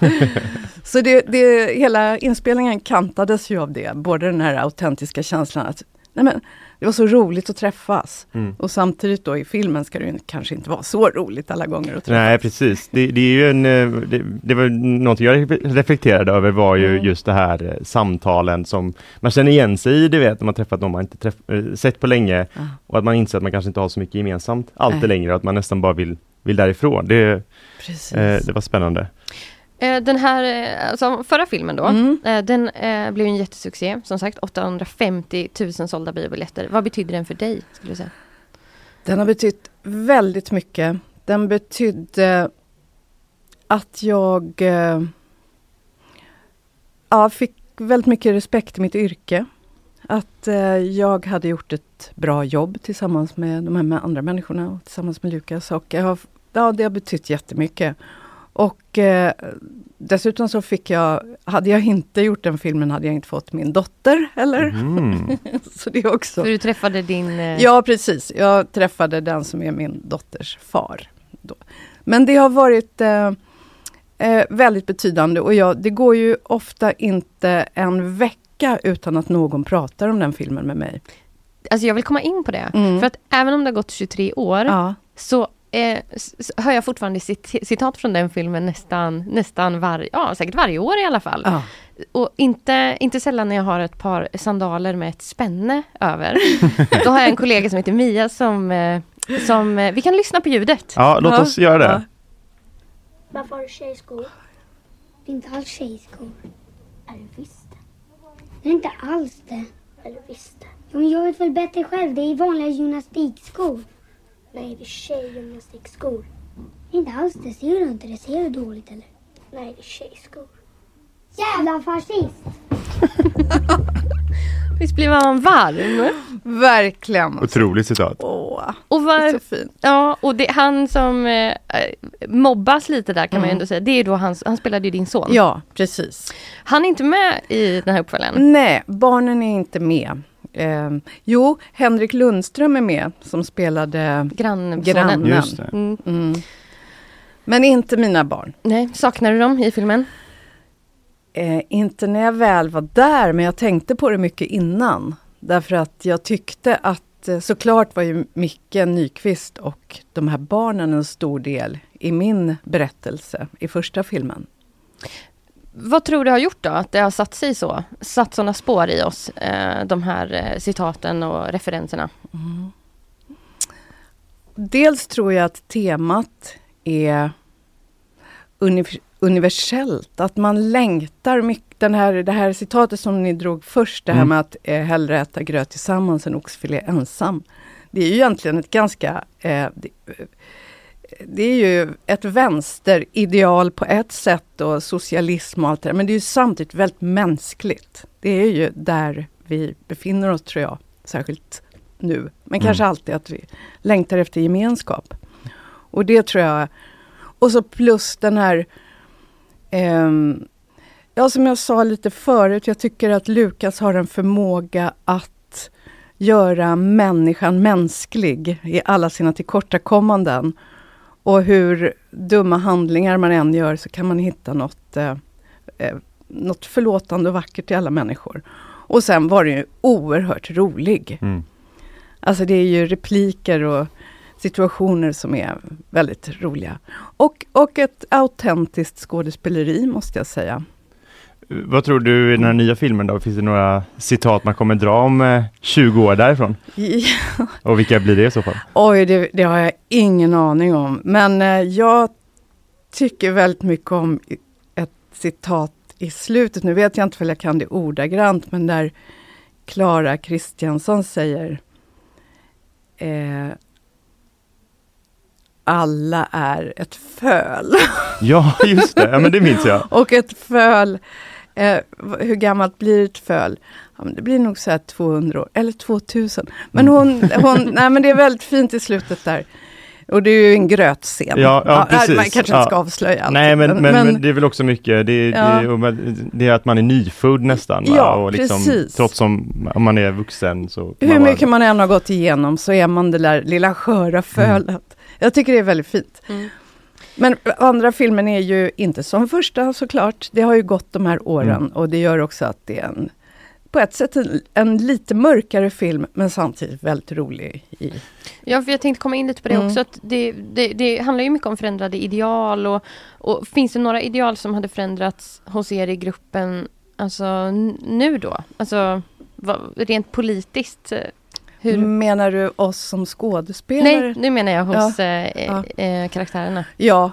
Så det, det, hela inspelningen kantades ju av det, både den här autentiska känslan att nej men, det var så roligt att träffas. Mm. Och samtidigt då i filmen ska det ju kanske inte vara så roligt alla gånger att träffas. Nej precis, det, det är ju en, eh, det, det var någonting jag reflekterade över var ju Mm. just det här eh, samtalen som man känner igen sig i, du vet när man träffat någon man inte träff, eh, sett på länge Ja. och att man inser att man kanske inte har så mycket gemensamt alltid Nej. längre och att man nästan bara vill, vill därifrån. Det, eh, det var spännande. Eh, Den här, eh, alltså förra filmen då, Mm. eh, den blev en jättesuccé. Som sagt 850 000 sålda biobiljetter. Vad betyder den för dig? Skulle du säga? Den har betytt väldigt mycket. Den betydde att jag ja, fick väldigt mycket respekt i mitt yrke. Att jag hade gjort ett bra jobb tillsammans med de här med andra människorna och tillsammans med Lukas. Och jag har, ja, det har betytt jättemycket. Och eh, dessutom så fick jag, hade jag inte gjort den filmen hade jag inte fått min dotter heller. Mm. Så det också... För du träffade din... eh, Ja, precis. Jag träffade den som är min dotters far. Då. Men det har varit eh, eh, väldigt betydande och jag, det går ju ofta inte en vecka utan att någon pratar om den filmen med mig. Alltså jag vill komma in på det. Mm. För att även om det har gått 23 år Ja, så eh, hör jag fortfarande cit- citat från den filmen nästan, nästan varje, ja säkert varje år i alla fall. ja. Och inte, inte sällan när jag har ett par sandaler med ett spänne över. Då har jag en kollega som heter Mia som, eh, som eh, vi kan lyssna på ljudet. Ja, låt Ja, oss göra det. ja. Varför har du tjejskor? Det är inte alls tjejskor. Är det visst det? Är inte alls det. Är det visst det? Ja, men jag vet väl bättre själv. Det är vanliga gymnastikskor. Nej, det är tjejgymnastikskor. Inte alls det. Ser du inte det? Ser du dåligt eller? Nej, det är tjejskor. Jävla fascist! Visst blir man varm? Verkligen. Otroligt citat. Åh, Och, det var, är så fint. ja, och det, han som eh, mobbas lite där kan man ju Mm. ändå säga, det är då hans, han spelade ju din son. Ja, precis. Han är inte med i den här uppföljaren. Nej, barnen är inte med. Eh, jo, Henrik Lundström är med som spelade Grannsonen. Grannen. Mm. Mm. Men inte mina barn. Nej, saknar du dem i filmen? Eh, inte när jag väl var där, men jag tänkte på det mycket innan. Därför att jag tyckte att eh, såklart var ju Micke Nyqvist och de här barnen en stor del i min berättelse i första filmen. Vad tror du har gjort då, att det har satt sig så? Satt sådana spår i oss, eh, de här eh, citaten och referenserna? Dels tror jag att temat är uni- universellt, att man längtar mycket. Den här, det här citatet som ni drog först, det här Mm. med att eh, hellre äta gröt tillsammans än oxfilé ensam. Det är ju egentligen ett ganska... Eh, det, är ju ett vänsterideal på ett sätt och socialism och allt det där, men det är ju samtidigt väldigt mänskligt. Det är ju där vi befinner oss tror jag, särskilt nu. Men Mm. kanske alltid att vi längtar efter gemenskap. Och det tror jag. Och så plus den här ehm, Ja, som jag sa lite förut, jag tycker att Lukas har en förmåga att göra människan mänsklig i alla sina tillkortakommanden. Och hur dumma handlingar man än gör så kan man hitta något, eh, eh, något förlåtande och vackert i alla människor. Och sen var det ju oerhört rolig. Mm. Alltså det är ju repliker och situationer som är väldigt roliga. Och, och ett autentiskt skådespeleri måste jag säga. Vad tror du i den här nya filmen då? Finns det några citat man kommer dra om eh, 20 år därifrån? Och vilka blir det i så fall? Oj, det, det har jag ingen aning om. Men eh, jag tycker väldigt mycket om ett citat i slutet. Nu vet jag inte om jag kan det ordagrant, men där Klara Kristiansson säger eh, Alla är ett föl. Ja, just det. Ja, men det minns jag. Och ett föl, eh, hur gammalt blir ett föl? Ja, men det blir nog så här 200 år, eller 2000. Men Mm. hon, hon nej men det är väldigt fint i slutet där. Och det är ju en grötscen. Ja, ja, precis. Man kanske inte Ja. ska avslöja allt. Nej, men, men, men det är väl också mycket, det, Ja. det, det är att man är nyfödd nästan. Va? Ja, och liksom, precis. Trots som om man är vuxen så... hur man bara- mycket man än har gått igenom så är man det där lilla sköra fölet. Jag tycker det är väldigt fint. Mm. Men andra filmen är ju inte som första såklart. Det har ju gått de här åren Mm. och det gör också att det är en, på ett sätt en, en lite mörkare film men samtidigt väldigt rolig. I. Ja, för jag tänkte komma in lite på det Mm. också. Att det, det, det handlar ju mycket om förändrade ideal. Och, och finns det några ideal som hade förändrats hos er i gruppen alltså, nu då? Alltså vad, rent politiskt? Eh, Hur? Menar du oss som skådespelare? Nej, nu menar jag hos eh, ja. eh, karaktärerna. Ja,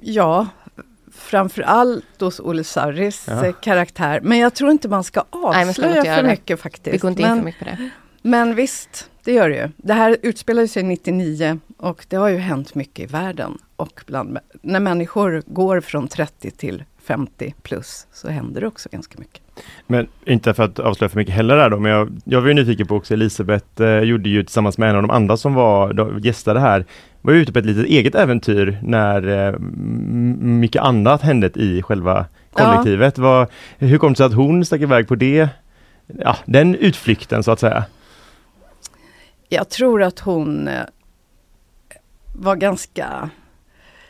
ja. Framförallt hos Olle Sarris Ja. eh, karaktär. Men jag tror inte man ska Nej, man ska avslöja inte göra för det. mycket faktiskt. Vi går inte in men, för mycket på det. men visst, det gör det ju. Det här utspelar sig 99 och det har ju hänt mycket i världen. Och bland, när människor går från 30 till 50 plus så händer det också ganska mycket. Men inte för att avslöja för mycket heller där då, men jag, jag var ju nyfiken på också, Elisabeth eh, gjorde ju tillsammans med en av de andra som var då, gästade här, var ju ute på ett litet eget äventyr när eh, mycket annat hände i själva kollektivet. Vad, hur kom det sig att hon stack iväg på det, ja, den utflykten så att säga? Jag tror att hon eh, var ganska,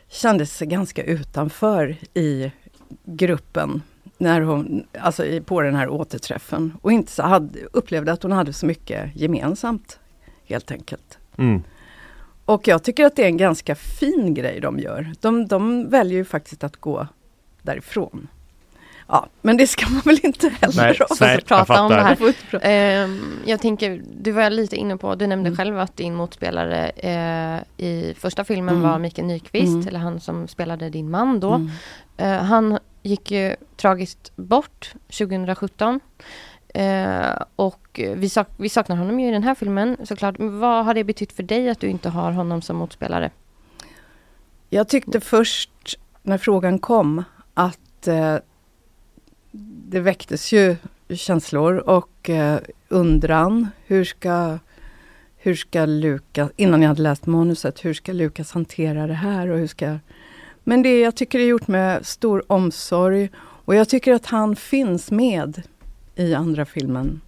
kände sig ganska utanför i gruppen när hon, alltså på den här återträffen och inte så hade, upplevde att hon hade så mycket gemensamt helt enkelt. Mm. Och jag tycker att det är en ganska fin grej de gör. De, de väljer ju faktiskt att gå därifrån. Ja, men det ska man väl inte heller Nej, avslöja. nej, prata om det här. Ehm, jag tänker, du var lite inne på, du nämnde Mm. själv att din motspelare eh, i första filmen Mm. var Mikael Nyqvist, Mm. eller han som spelade din man då. Mm. Eh, han gick ju tragiskt bort 2017. Eh, och vi, sak vi saknar honom ju i den här filmen såklart. Men vad har det betytt för dig att du inte har honom som motspelare? Jag tyckte först när frågan kom att eh, det väcktes ju känslor och eh, undran. Hur ska, hur ska Lukas, innan jag hade läst manuset, hur ska Lukas hantera det här och hur ska... Men det jag tycker är gjort med stor omsorg och jag tycker att han finns med i andra filmen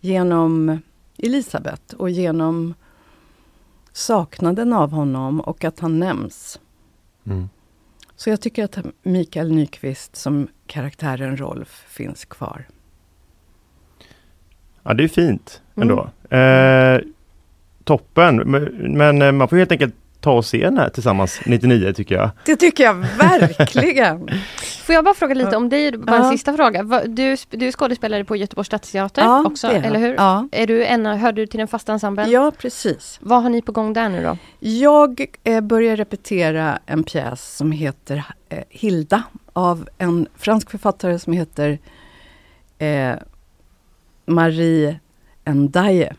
genom Elisabeth och genom saknaden av honom och att han nämns. Mm. Så jag tycker att Mikael Nyqvist som karaktären Rolf finns kvar. Ja, det är fint ändå. Mm. Eh, toppen, men, men eh, man får helt enkelt ta och se den här tillsammans 99 tycker jag. Det tycker jag verkligen! Får jag bara fråga lite om dig, bara en ja. sista fråga. Du, du är skådespelare på Göteborgs stadsteater ja, också, eller hur? Ja. Är du en, hör du till den fasta ensemblen? Ja, precis. Vad har ni på gång där nu då? Jag eh, börjar repetera en pjäs som heter eh, Hilda av en fransk författare som heter eh, Marie Ndaye.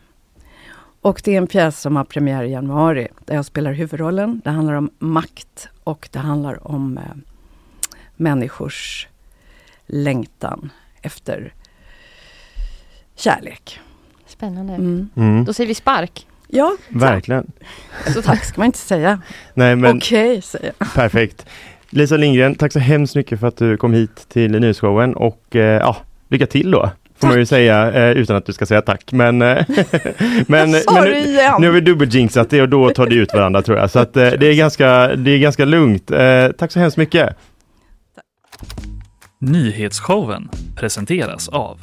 Och det är en pjäs som har premiär i januari där jag spelar huvudrollen. Det handlar om makt och det handlar om eh, människors längtan efter kärlek. Spännande. Mm. Mm. Då säger vi spark. Ja, verkligen. Så tack ska man inte säga. Nej, men Okej, okay, säger jag. Perfekt. Lisa Lindgren, tack så hemskt mycket för att du kom hit till nyhetsshowen och eh, ja, lycka till då. Får man ju säga eh, utan att du ska säga tack. Men, eh, men, men nu, nu har vi dubbeljinxat det och då tar det ut varandra tror jag. Så att, eh, det, är ganska, det är ganska lugnt. Eh, tack så hemskt mycket. Nyhetsshowen presenteras av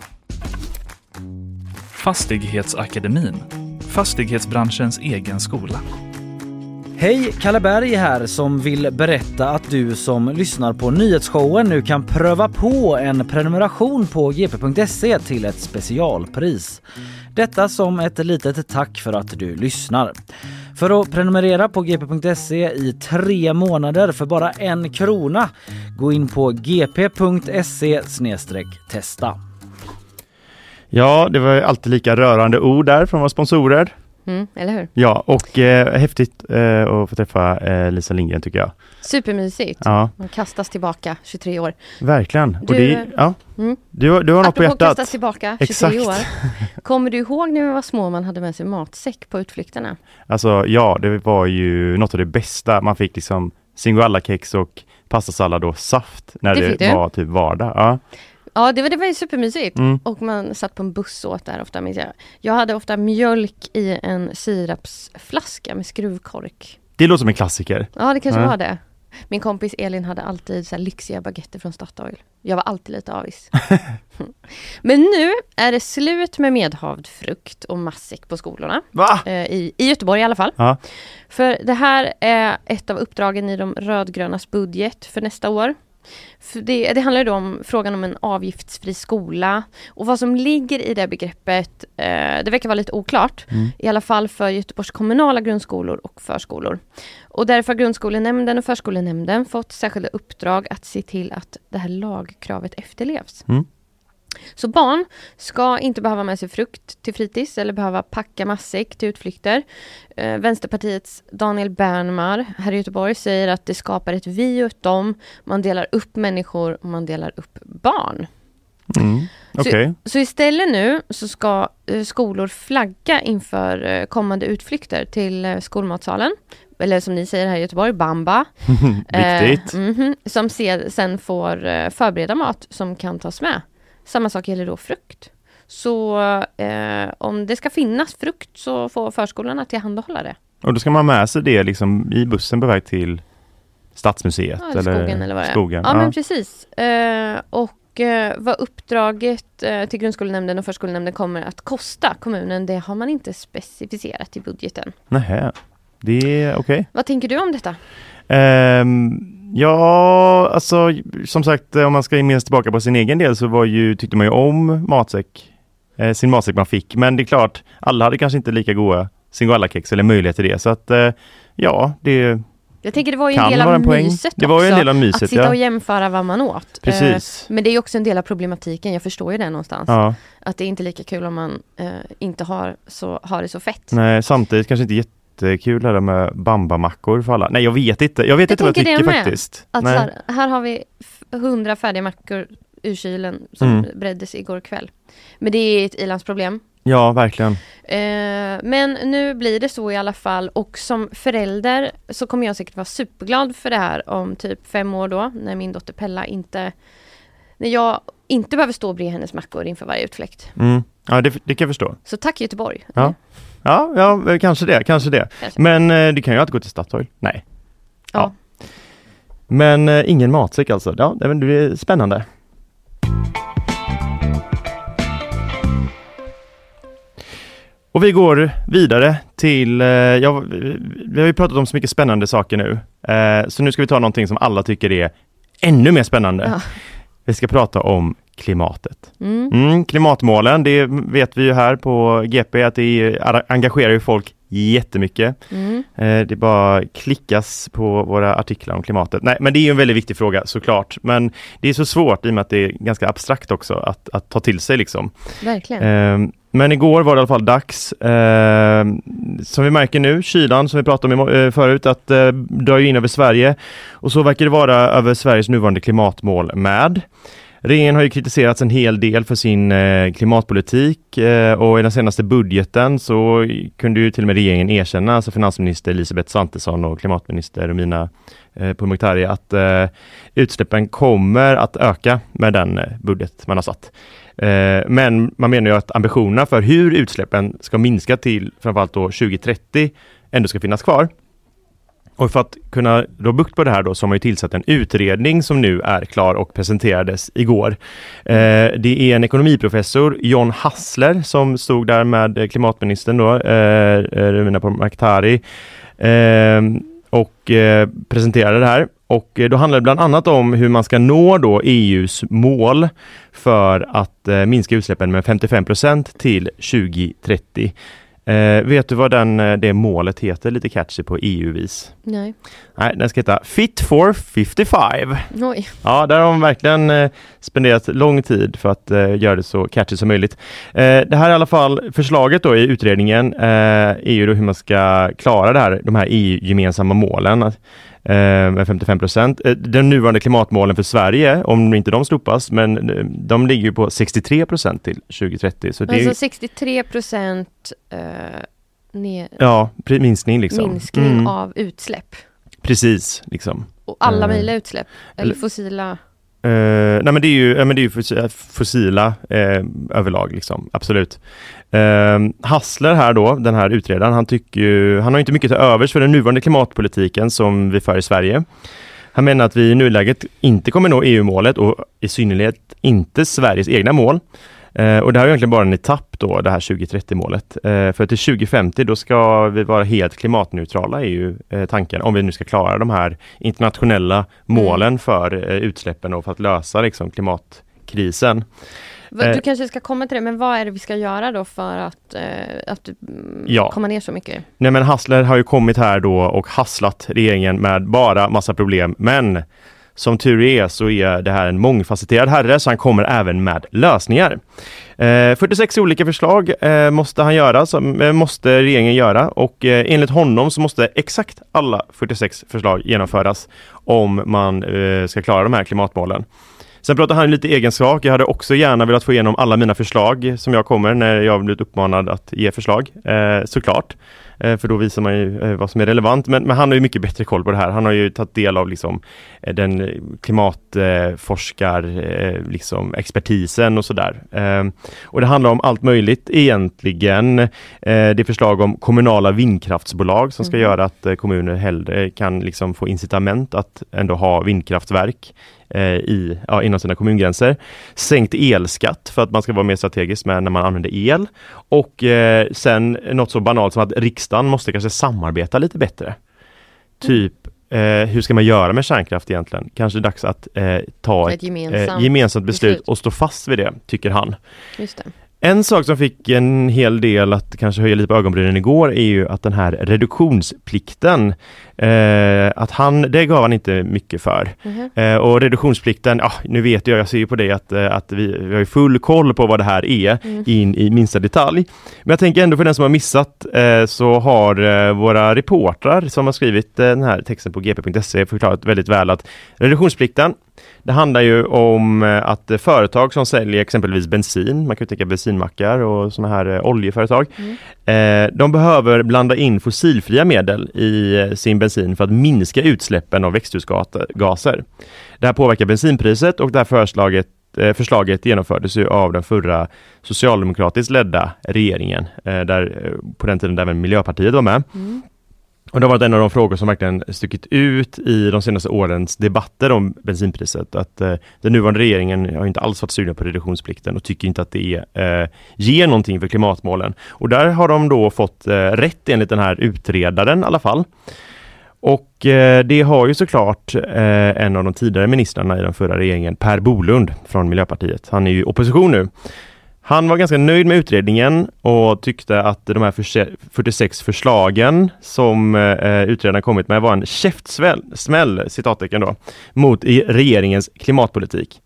Fastighetsakademin, fastighetsbranschens egen skola. Hej, Kalle Berg här som vill berätta att du som lyssnar på nyhetsshowen nu kan pröva på en prenumeration på gp.se till ett specialpris. Detta som ett litet tack för att du lyssnar. För att prenumerera på gp.se i tre månader för bara en krona, gå in på gp.se testa. Ja, det var alltid lika rörande ord där från våra sponsorer. Mm, eller hur? Ja, och eh, häftigt eh, att få träffa eh, Lisa Lindgren tycker jag. Supermysigt. Ja. Man kastas tillbaka 23 år. Verkligen. Du, och det, ja. Mm. du, du har något på hjärtat. kastas tillbaka 23 Exakt. år. Kommer du ihåg när vi var små man hade med sig matsäck på utflykterna? Alltså ja, det var ju något av det bästa. Man fick liksom singoalla-kex och pastasallad och saft när Det det, var typ vardag. Ja. Ja, det var, det var ju supermysigt. Mm. Och man satt på en buss och åt där ofta, minns jag. Jag hade ofta mjölk i en sirapsflaska med skruvkork. Det låter som en klassiker. Ja, det kanske Ja. var det. Min kompis Elin hade alltid så lyxiga baguetter från Statoil. Jag var alltid lite avis. Men nu är det slut med medhavd frukt och matsäck på skolorna. Eh, I, I Göteborg i alla fall. Ja. För det här är ett av uppdragen i de rödgrönas budget för nästa år. Det, det handlar ju då om frågan om en avgiftsfri skola och vad som ligger i det begreppet, eh, det verkar vara lite oklart. Mm. I alla fall för Göteborgs kommunala grundskolor och förskolor. Och därför har grundskolenämnden och förskolenämnden fått särskilda uppdrag att se till att det här lagkravet efterlevs. Mm. Så barn ska inte behöva med sig frukt till fritids eller behöva packa matsäck till utflykter. Eh, Vänsterpartiets Daniel Bernmar här i Göteborg säger att det skapar ett vi och ett dem. Man delar upp människor och man delar upp barn. Mm. Okej. Så istället nu så ska eh, skolor flagga inför eh, kommande utflykter till eh, skolmatsalen. Eller som ni säger här i Göteborg, Bamba. Viktigt. Eh, mhm, som se, sen får eh, förbereda mat som kan tas med. Samma sak gäller då frukt. Så eh, om det ska finnas frukt så får förskolorna tillhandahålla det. Och då ska man ha med sig det liksom i bussen på väg till Stadsmuseet Ja, eller skogen eller vad det är. skogen. Ja, men precis. Eh, och eh, vad uppdraget eh, till grundskolenämnden och förskolenämnden kommer att kosta kommunen, det har man inte specificerat i budgeten. Nähä. Det är okej. Vad tänker du om detta? Ehm, ja, alltså som sagt om man ska minnas tillbaka på sin egen del så var ju, tyckte man ju om matsäck, eh, sin matsäck man fick. Men det är klart, alla hade kanske inte lika goda singoalla-kex eller möjlighet till det. Så att eh, ja, det, Jag tänker det var ju en del av myset Det var ju en del av myset, Att sitta ja. och jämföra vad man åt. Eh, Precis. Men det är också en del av problematiken, jag förstår ju det någonstans. Ja. Att det är inte lika kul om man eh, inte har, så, har det så fett. Nej, samtidigt kanske inte jättekul det där med bambamackor för alla. Nej, jag vet inte. Jag vet Jag inte vad jag tycker med. faktiskt. Att här, här har vi hundra färdiga mackor ur kylen som Mm. breddes igår kväll. Men det är ett ilandsproblem. Ja, verkligen. Eh, men nu blir det så i alla fall och som förälder så kommer jag säkert vara superglad för det här om typ fem år då när min dotter Pella inte när jag inte behöver stå och bre hennes mackor inför varje utfläkt. Mm. Ja, det, det kan jag förstå. Så tack Göteborg! Ja. Ja, ja, eh, kanske det, kanske det. Kanske. Men eh, du kan ju alltid gå till Statoil. Nej. Ja. Men eh, ingen matsäck alltså. Ja, det det är spännande. Och vi går vidare till, eh, ja, vi har ju pratat om så mycket spännande saker nu. Eh, så nu ska vi ta någonting som alla tycker är ännu mer spännande. Ja. Vi ska prata om klimatet. Mm. Mm, klimatmålen, det vet vi ju här på GP att det engagerar ju folk jättemycket. Mm. Eh, det bara klickas på våra artiklar om klimatet. Nej, men det är en väldigt viktig fråga såklart. Men det är så svårt i och med att det är ganska abstrakt också att, att ta till sig liksom. Verkligen. Eh, men igår var det i alla fall dags, eh, som vi märker nu, kylan som vi pratade om eh, förut, att eh, dra in över Sverige. Och så verkar det vara över Sveriges nuvarande klimatmål med. Regeringen har ju kritiserats en hel del för sin eh, klimatpolitik eh, och i den senaste budgeten så kunde ju till och med regeringen erkänna, alltså finansminister Elisabeth Svantesson och klimatminister Romina eh, Pourmokhtari, att utsläppen kommer att öka med den budget man har satt. Men man menar ju att ambitionerna för hur utsläppen ska minska till framförallt då 2030 ändå ska finnas kvar. Och för att kunna då bukt på det här då så har man ju tillsatt en utredning som nu är klar och presenterades igår. Eh, det är en ekonomiprofessor, John Hassler, som stod där med klimatministern då, eh, eh Romina Pourmokhtari, eh, och eh, presenterade det här. Och eh, då handlar det bland annat om hur man ska nå då EUs mål för att eh, minska utsläppen med 55% till 2030. Eh, vet du vad den, eh, det målet heter lite catchy på EU-vis? Nej. Nej, den ska heta Fit for 55. Oj. Ja, där har de verkligen eh, spenderat lång tid för att eh, göra det så catchy som möjligt. Eh, det här är i alla fall förslaget då i utredningen eh, är ju då hur man ska klara det här, de här EU-gemensamma målen eh, med 55 procent. Eh, de nuvarande klimatmålen för Sverige, om inte de slopas, men eh, de ligger på 63 procent till 2030. Så det är, Alltså 63 procent eh, ja, minskning liksom. minskning Mm, av utsläpp. Precis, liksom. Och alla Eh, möjliga utsläpp. Eller- fossila. Uh, nej men det är ju, ja, men det är ju fossila uh, överlag liksom, absolut. Uh, Hassler här då, den här utredaren, han tycker ju, han har inte mycket till övers för den nuvarande klimatpolitiken som vi för i Sverige. Han menar att vi i nuläget inte kommer nå EU-målet och i synnerhet inte Sveriges egna mål. Eh, och det här är egentligen bara en etapp då, det här 2030-målet. Eh, för till 2050 då ska vi vara helt klimatneutrala är ju eh, tanken, om vi nu ska klara de här internationella målen för eh, utsläppen och för att lösa liksom, klimatkrisen. Va- eh, Du kanske ska komma till det, men vad är det vi ska göra då för att, eh, att mm, Ja. komma ner så mycket? Nej men Hassler har ju kommit här då och hasslat regeringen med bara massa problem. Men som tur är så är det här en mångfacetterad herre så han kommer även med lösningar. Eh, 46 olika förslag eh, måste han göra, som, eh, måste regeringen göra och enligt honom så måste exakt alla 46 förslag genomföras om man ska klara de här klimatmålen. Sen pratar han lite egen sak. Jag hade också gärna velat få igenom alla mina förslag som jag kommer när jag blivit uppmanad att ge förslag, eh, såklart. Eh, för då visar man ju eh, vad som är relevant. Men, men han har ju mycket bättre koll på det här. Han har ju tagit del av liksom, eh, den klimatforskar, liksom, expertisen och sådär. Eh, och det handlar om allt möjligt egentligen. Det är förslag om kommunala vindkraftsbolag som ska Mhm. göra att kommuner hellre kan liksom få incitament att ändå ha vindkraftverk i, ja, inom sina kommungränser. Sänkt elskatt för att man ska vara mer strategisk med när man använder el. Och eh, sen något så banalt som att riksdagen måste kanske samarbeta lite bättre. Typ, eh, hur ska man göra med kärnkraft egentligen? Kanske dags att eh, ta Ett ett, gemensamt eh, gemensamt beslut beslut. och stå fast vid det, tycker han. Just En sak som fick en hel del att kanske höja lite på ögonbrynen igår är ju att den här reduktionsplikten, eh, att han, det gav han inte mycket för. Mhm. Eh, och reduktionsplikten, ja, nu vet jag, jag ser ju på det att, eh, att vi, vi har full koll på vad det här är Mm. in i minsta detalj. Men jag tänker ändå för den som har missat eh, så har eh, våra reportrar som har skrivit eh, den här texten på gp.se förklarat väldigt väl att reduktionsplikten det handlar ju om eh, att företag som säljer exempelvis bensin, man kan tänka bensinmackar och sådana här eh, oljeföretag, eh, de behöver blanda in fossilfria medel i sin bensin för att minska utsläppen av växthusgaser. Det här påverkar bensinpriset och det här förslaget Förslaget genomfördes ju av den förra socialdemokratiskt ledda regeringen, där, på den tiden där även Miljöpartiet var med. Mm. Och det har varit en av de frågor som verkligen stuckit ut i de senaste årens debatter om bensinpriset. Att eh, den nuvarande regeringen har inte alls varit sugna på reduktionsplikten och tycker inte att det eh, ger någonting för klimatmålen. Och där har de då fått eh, rätt enligt den här utredaren i alla fall. Och eh, det har ju såklart eh, en av de tidigare ministrarna i den förra regeringen, Per Bolund från Miljöpartiet. Han är ju i opposition nu. Han var ganska nöjd med utredningen och tyckte att de här 46 förslagen som eh, utredaren kommit med var en käftsmäll, citattecken då, mot regeringens klimatpolitik.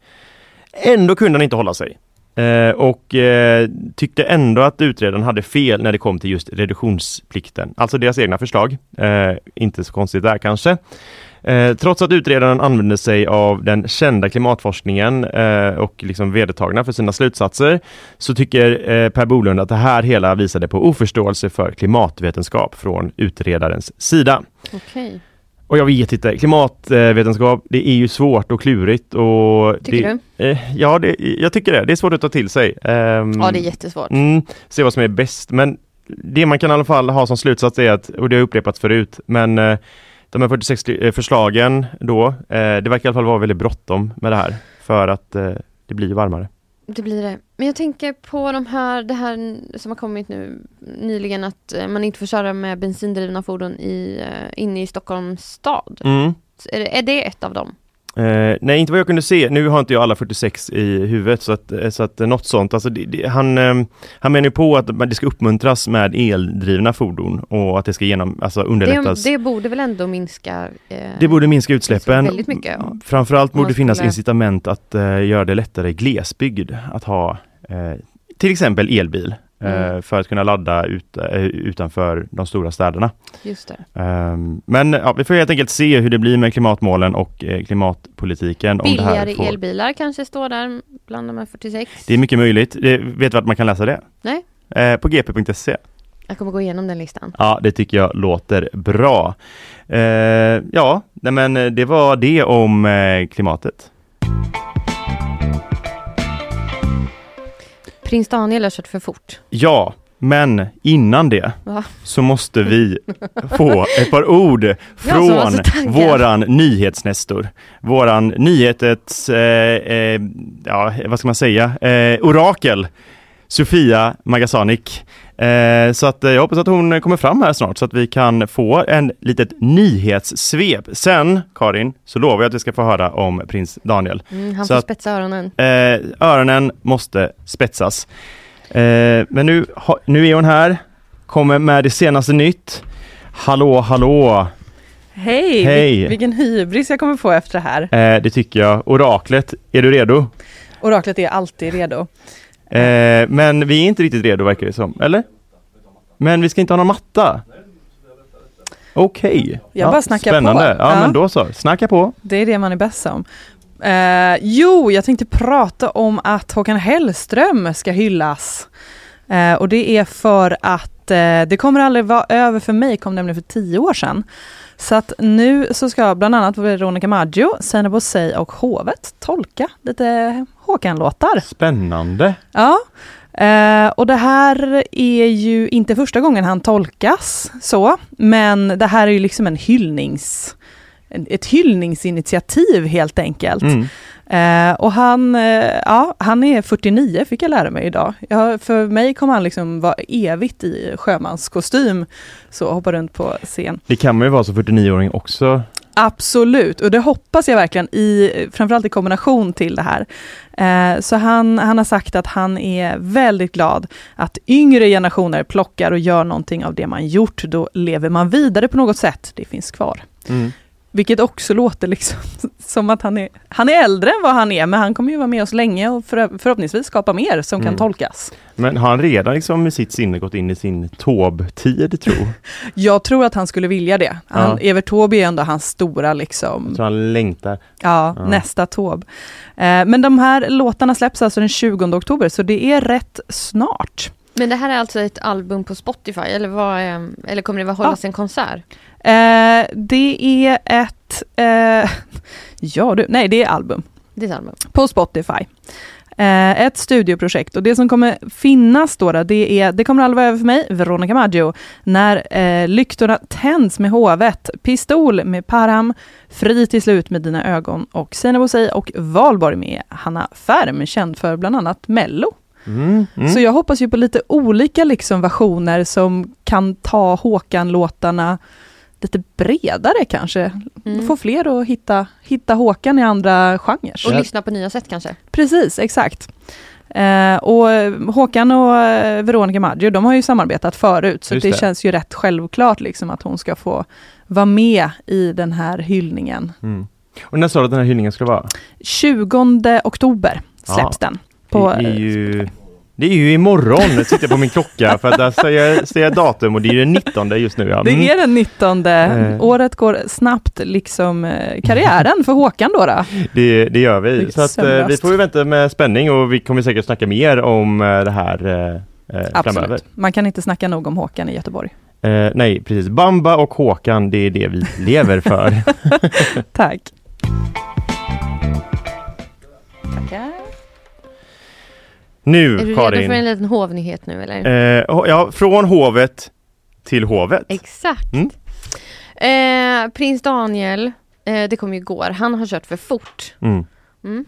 Ändå kunde han inte hålla sig. Eh, och eh, tyckte ändå att utredaren hade fel när det kom till just reduktionsplikten, alltså deras egna förslag. Eh, inte så konstigt där kanske. Eh, trots att utredaren använde sig av den kända klimatforskningen eh, och liksom vedertagna för sina slutsatser så tycker eh, Per Bolund att det här hela visade på oförståelse för klimatvetenskap från utredarens sida. Okay. Och jag vet inte, klimatvetenskap det är ju svårt och klurigt och Tycker det, du? Eh, ja, det, jag tycker det. Det är svårt att ta till sig. Ehm, Ja, det är jättesvårt. Mm, se vad som är bäst. Men det man kan i alla fall ha som slutsats är att, och det har upprepats förut, men eh, de här 46 eh, förslagen då, eh, det verkar i alla fall vara väldigt bråttom med det här för att det blir varmare. Det blir det. Men jag tänker på de här, det här som har kommit nu nyligen att eh, man inte får köra med bensindrivna fordon i, eh, inne i Stockholms stad. Mm. Är det, är det ett av dem? Eh, nej, inte vad jag kunde se. Nu har inte jag alla 46 i huvudet så att, eh, så att eh, något sånt. Alltså, det, det, han, eh, han menar ju på att det ska uppmuntras med eldrivna fordon och att det ska genom, alltså Det, underlättas. det borde väl ändå minska eh, Det borde minska utsläppen. väldigt mycket. Ja. Framförallt borde det finnas skulle- incitament att eh, göra det lättare i glesbygd att ha till exempel elbil Mm. för att kunna ladda ut, eh, utanför de stora städerna. Just. Ehm, men ja, vi får helt enkelt se hur det blir med klimatmålen och eh, klimatpolitiken. Om det, här Billigare får... elbilar kanske står där bland de här 46. det är mycket möjligt. Det, vet du vart man kan läsa det? Nej. Eh, på gp.se. Jag kommer gå igenom den listan. Ja, det tycker jag låter bra. Eh, ja, nej men eh, det var det om eh, klimatet. Prins Daniel har kört för fort. Ja, men innan det Va? så måste vi få ett par ord från våran nyhetsnestor. Våran nyhetets, eh, eh, ja vad ska man säga, eh, orakel Sofia Magasanik. Eh, så att eh, jag hoppas att hon kommer fram här snart så att vi kan få en litet nyhetssvep. Sen, Karin, så lovar jag att vi ska få höra om prins Daniel. Mm, han Så får att- spetsa öronen. Eh, öronen måste spetsas. Eh, men nu, ha, nu är hon här, kommer med det senaste nytt. Hallå, hallå! Hej! Hej. Vil- Vilken hybris jag kommer få efter det här. Eh, det tycker jag. Oraklet, är du redo? Oraklet är alltid redo. Eh, men vi är inte riktigt redo verkar det som, eller? Men vi ska inte ha någon matta? Okej. Jag bara snackar spännande. på. Ja, Ja. men då så. Snacka på. Det är det man är bäst som. Eh, jo, jag tänkte prata om att Håkan Hellström ska hyllas. Eh, och det är för att eh, det kommer aldrig vara över för mig, kom nämligen för tio år sedan. Så att nu så ska bland annat Veronica Maggio, Seinabo Bosei och Hovet tolka lite Håkan-låtar. Spännande. Ja, eh, och det här är ju inte första gången han tolkas så, men det här är ju liksom en hyllnings, ett hyllningsinitiativ helt enkelt. Mm. Eh, och han, eh, ja, han är 49 fick jag lära mig idag. Jag, för mig kommer han liksom vara evigt i sjömanskostym, så hoppa runt på scen. Det kan man ju vara som 49-åring också. Absolut, och det hoppas jag verkligen i, framförallt i kombination till det här. Eh, så han, han har sagt att han är väldigt glad att yngre generationer plockar och gör någonting av det man gjort. Då lever man vidare på något sätt, det finns kvar. Mm. Vilket också låter liksom som att han är, han är äldre än vad han är, men han kommer ju vara med oss länge och för, förhoppningsvis skapa mer som Mm. kan tolkas. Men har han redan liksom med sitt sinne gått in i sin Taube-tid tro? Jag tror att han skulle vilja det. Han, Ja. Evert Taube är ändå hans stora liksom, Så han längtar. ja, Ja. nästa Taube. Eh, men de här låtarna släpps alltså den 20 oktober, så det är rätt snart. Men det här är alltså ett album på Spotify eller, vad, eller kommer det vara hållas en konsert? Eh, det är ett, eh, ja du, nej det är album. Det är album. på Spotify. Eh, ett studioprojekt och det som kommer finnas då, då det är Det kommer aldrig vara över för mig, Veronica Maggio, när eh, lyktorna tänds med hovet, Pistol med Param, Fri till slut med dina ögon och Seinabo och Valborg med Hanna Färm, känd för bland annat Mello. Mm. Mm. Så jag hoppas ju på lite olika liksom versioner som kan ta Håkan-låtarna lite bredare kanske. Mm. Få fler att hitta, hitta Håkan i andra genrer. Och lyssna på nya sätt kanske? Precis, exakt. Eh, och Håkan och Veronica Maggio, de har ju samarbetat förut, så Just det, det. känns ju rätt självklart liksom att hon ska få vara med i den här hyllningen. Mm. Och när sa du att den här hyllningen skulle vara? 20 oktober släpps den. På, det, är ju, det är ju imorgon, jag sitter på min klocka för att där ser jag datum och det är den 19 just nu. Ja. det Mm. är den 19. Eh. Året går snabbt, liksom eh, karriären för Håkan då. då. Det, det gör vi. Vilket Så att, eh, vi får ju vänta med spänning och vi kommer säkert snacka mer om det här eh, eh, framöver. Absolut. Man kan inte snacka nog om Håkan i Göteborg. Eh, nej, precis. Bamba och Håkan, det är det vi lever för. Tack. Nu, Är du redo för Karin. en liten hovnyhet nu eller? Eh, ja, från hovet till hovet. Exakt. Mm. Eh, Prins Daniel, eh, det kom ju igår, han har kört för fort. Mm. Mm.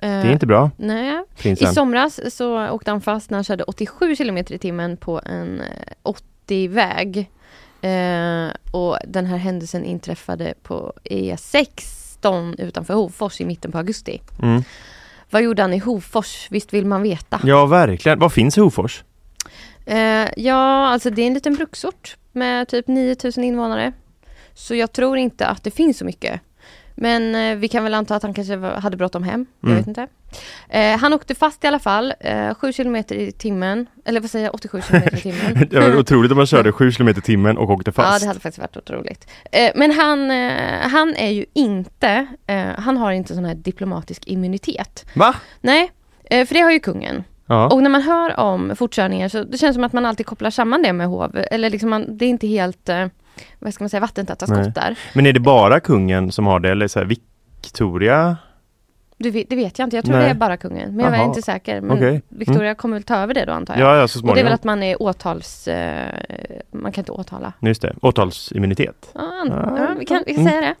Det är inte bra, Nej. I prinsen. somras så åkte han fast när han körde 87 km i timmen på en eh, 80-väg. Eh, och den här händelsen inträffade på E16 utanför Hofors i mitten på augusti. Mm. Vad gjorde han i Hofors? Visst vill man veta? Ja, verkligen. Vad finns i Hofors? Eh, ja, alltså det är en liten bruksort med typ 9000 invånare. Så jag tror inte att det finns så mycket. Men eh, vi kan väl anta att han kanske var, hade bråttom hem. Jag Mm. vet inte. Eh, han åkte fast i alla fall, eh, 7 km i timmen. Eller vad säger jag, 87 km i timmen. Det var otroligt om man körde 7 km i timmen och åkte Ja, fast. det hade faktiskt varit otroligt. Eh, men han, eh, han är ju inte, eh, han har inte sån här diplomatisk immunitet. Va? Nej, eh, för det har ju kungen. Ja. Och när man hör om fortkörningar så det känns som att man alltid kopplar samman det med hov. Eller liksom man, det är inte helt, eh, vad ska man säga, vattentäta Nej. skott där. Men är det bara kungen som har det eller så här Victoria? Det, vet- det vet jag inte, jag tror Nej. det är bara kungen. Men jag är inte säker. Men Okej. Mm. Victoria kommer väl ta över det då antar jag. Ja, ja, så och det är väl att man är åtals... Eh, man kan inte åtala. Just det, åtalsimmunitet. Ja, Ah, ja, vi kan, vi kan mm. säga det.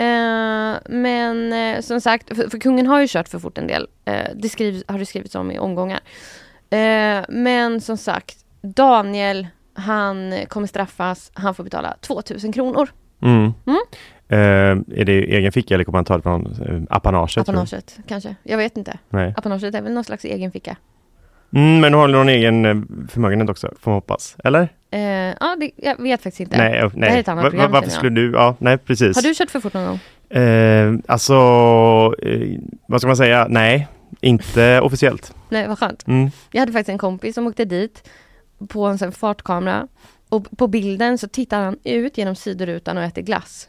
Eh, men eh, som sagt, för, för kungen har ju kört för fort en del. Eh, det skrivs, har det skrivits om i omgångar. Eh, men som sagt, Daniel, han kommer straffas. Han får betala 2000 kronor. Mm. Mm. Eh, är det egen ficka eller kommer man ta det från eh, apanaget? Apanaget kanske. Jag vet inte. Nej. Apanaget är väl någon slags egen ficka. Mm, men har du någon egen eh, förmögenhet också, får man hoppas? Eller? Eh, ja, det, jag vet faktiskt inte. Nej, nej. är ett annat va- program, varför skulle du? Ja, nej precis. Har du kört för fort någon gång? Eh, alltså, eh, vad ska man säga? Nej, inte officiellt. Nej, vad skönt. Mm. Jag hade faktiskt en kompis som åkte dit på en sån fartkamera. Och på bilden så tittar han ut genom sidorutan och äter glass.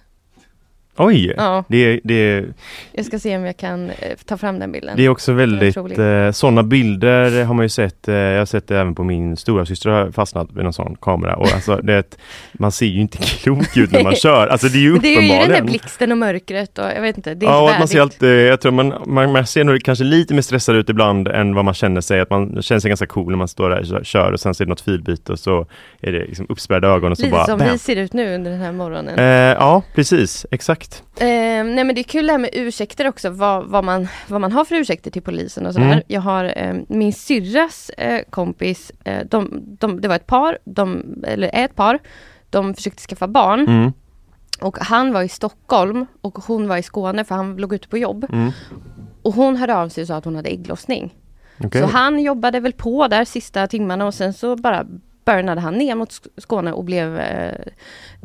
Oj! Ja, Det, det, jag ska se om jag kan eh, ta fram den bilden. det är också väldigt, eh, sådana bilder har man ju sett, eh, jag har sett det även på min stora syster har fastnat vid någon sån kamera och alltså det, man ser ju inte klok ut när man kör, alltså det är ju det är ju den där blixten och mörkret och jag vet inte, det är Ja, och inte man ser alltid, jag tror man, man, man ser nog kanske lite mer stressad ut ibland än vad man känner sig, att man känner sig ganska cool när man står där och kör- kör och sen ser det något filbyte och så är det liksom uppspärrade ögon och så Lite bara som bam. vi ser ut nu under den här morgonen. Eh, ja, precis, exakt. Eh, nej men det är kul det här med ursäkter också, vad, vad, man, vad man har för ursäkter till polisen och sådär. Mm. Jag har eh, min syrras eh, kompis, eh, de, de, det var ett par, de, eller är ett par, de försökte skaffa barn. Mm. Och han var i Stockholm och hon var i Skåne för han låg ute på jobb. Mm. Och hon hörde av sig och sa att hon hade ägglossning. Okej. Så han jobbade väl på där sista timmarna och sen så bara burnade han ner mot Sk- Skåne och blev eh,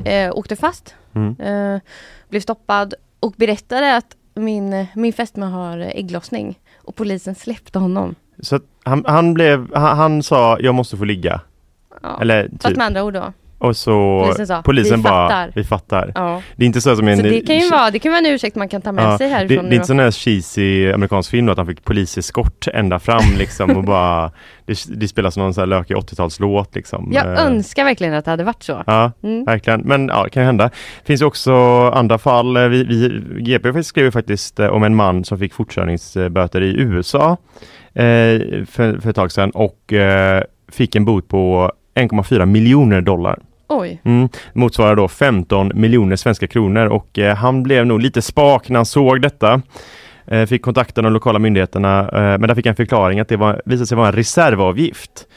eh, åkte fast. Mm. Eh, blev stoppad och berättade att min, min fästmö har ägglossning. Och polisen släppte honom. Så han, han blev, han, han sa jag måste få ligga. Ja. Eller Fast typ. med andra ord då. Och så Polisen sa, polisen "Vi bara, fattar." vi fattar. Ja. Det är inte så som en... Så det kan ju vara, det kan vara en ursäkt man kan ta med Ja, sig det, härifrån. det är nu inte sån här cheesy amerikansk film då, att han fick poliseskort ända fram liksom och bara Det, det spelas någon sån här lökig 80-talslåt liksom. Jag Eh, önskar verkligen att det hade varit så. Ja, Mm. verkligen. Men ja, det kan ju hända. Det finns ju också andra fall. Eh, Vi, vi, GP skrev faktiskt eh, om en man som fick fortkörningsböter i USA eh, för, för ett tag sedan och eh, fick en bot på 1,4 miljoner dollar. Oj. Mm, motsvarar då 15 miljoner svenska kronor och eh, han blev nog lite spak när han såg detta. Eh, fick kontakta de lokala myndigheterna eh, men där fick han förklaring att det var, visade sig vara en reservavgift.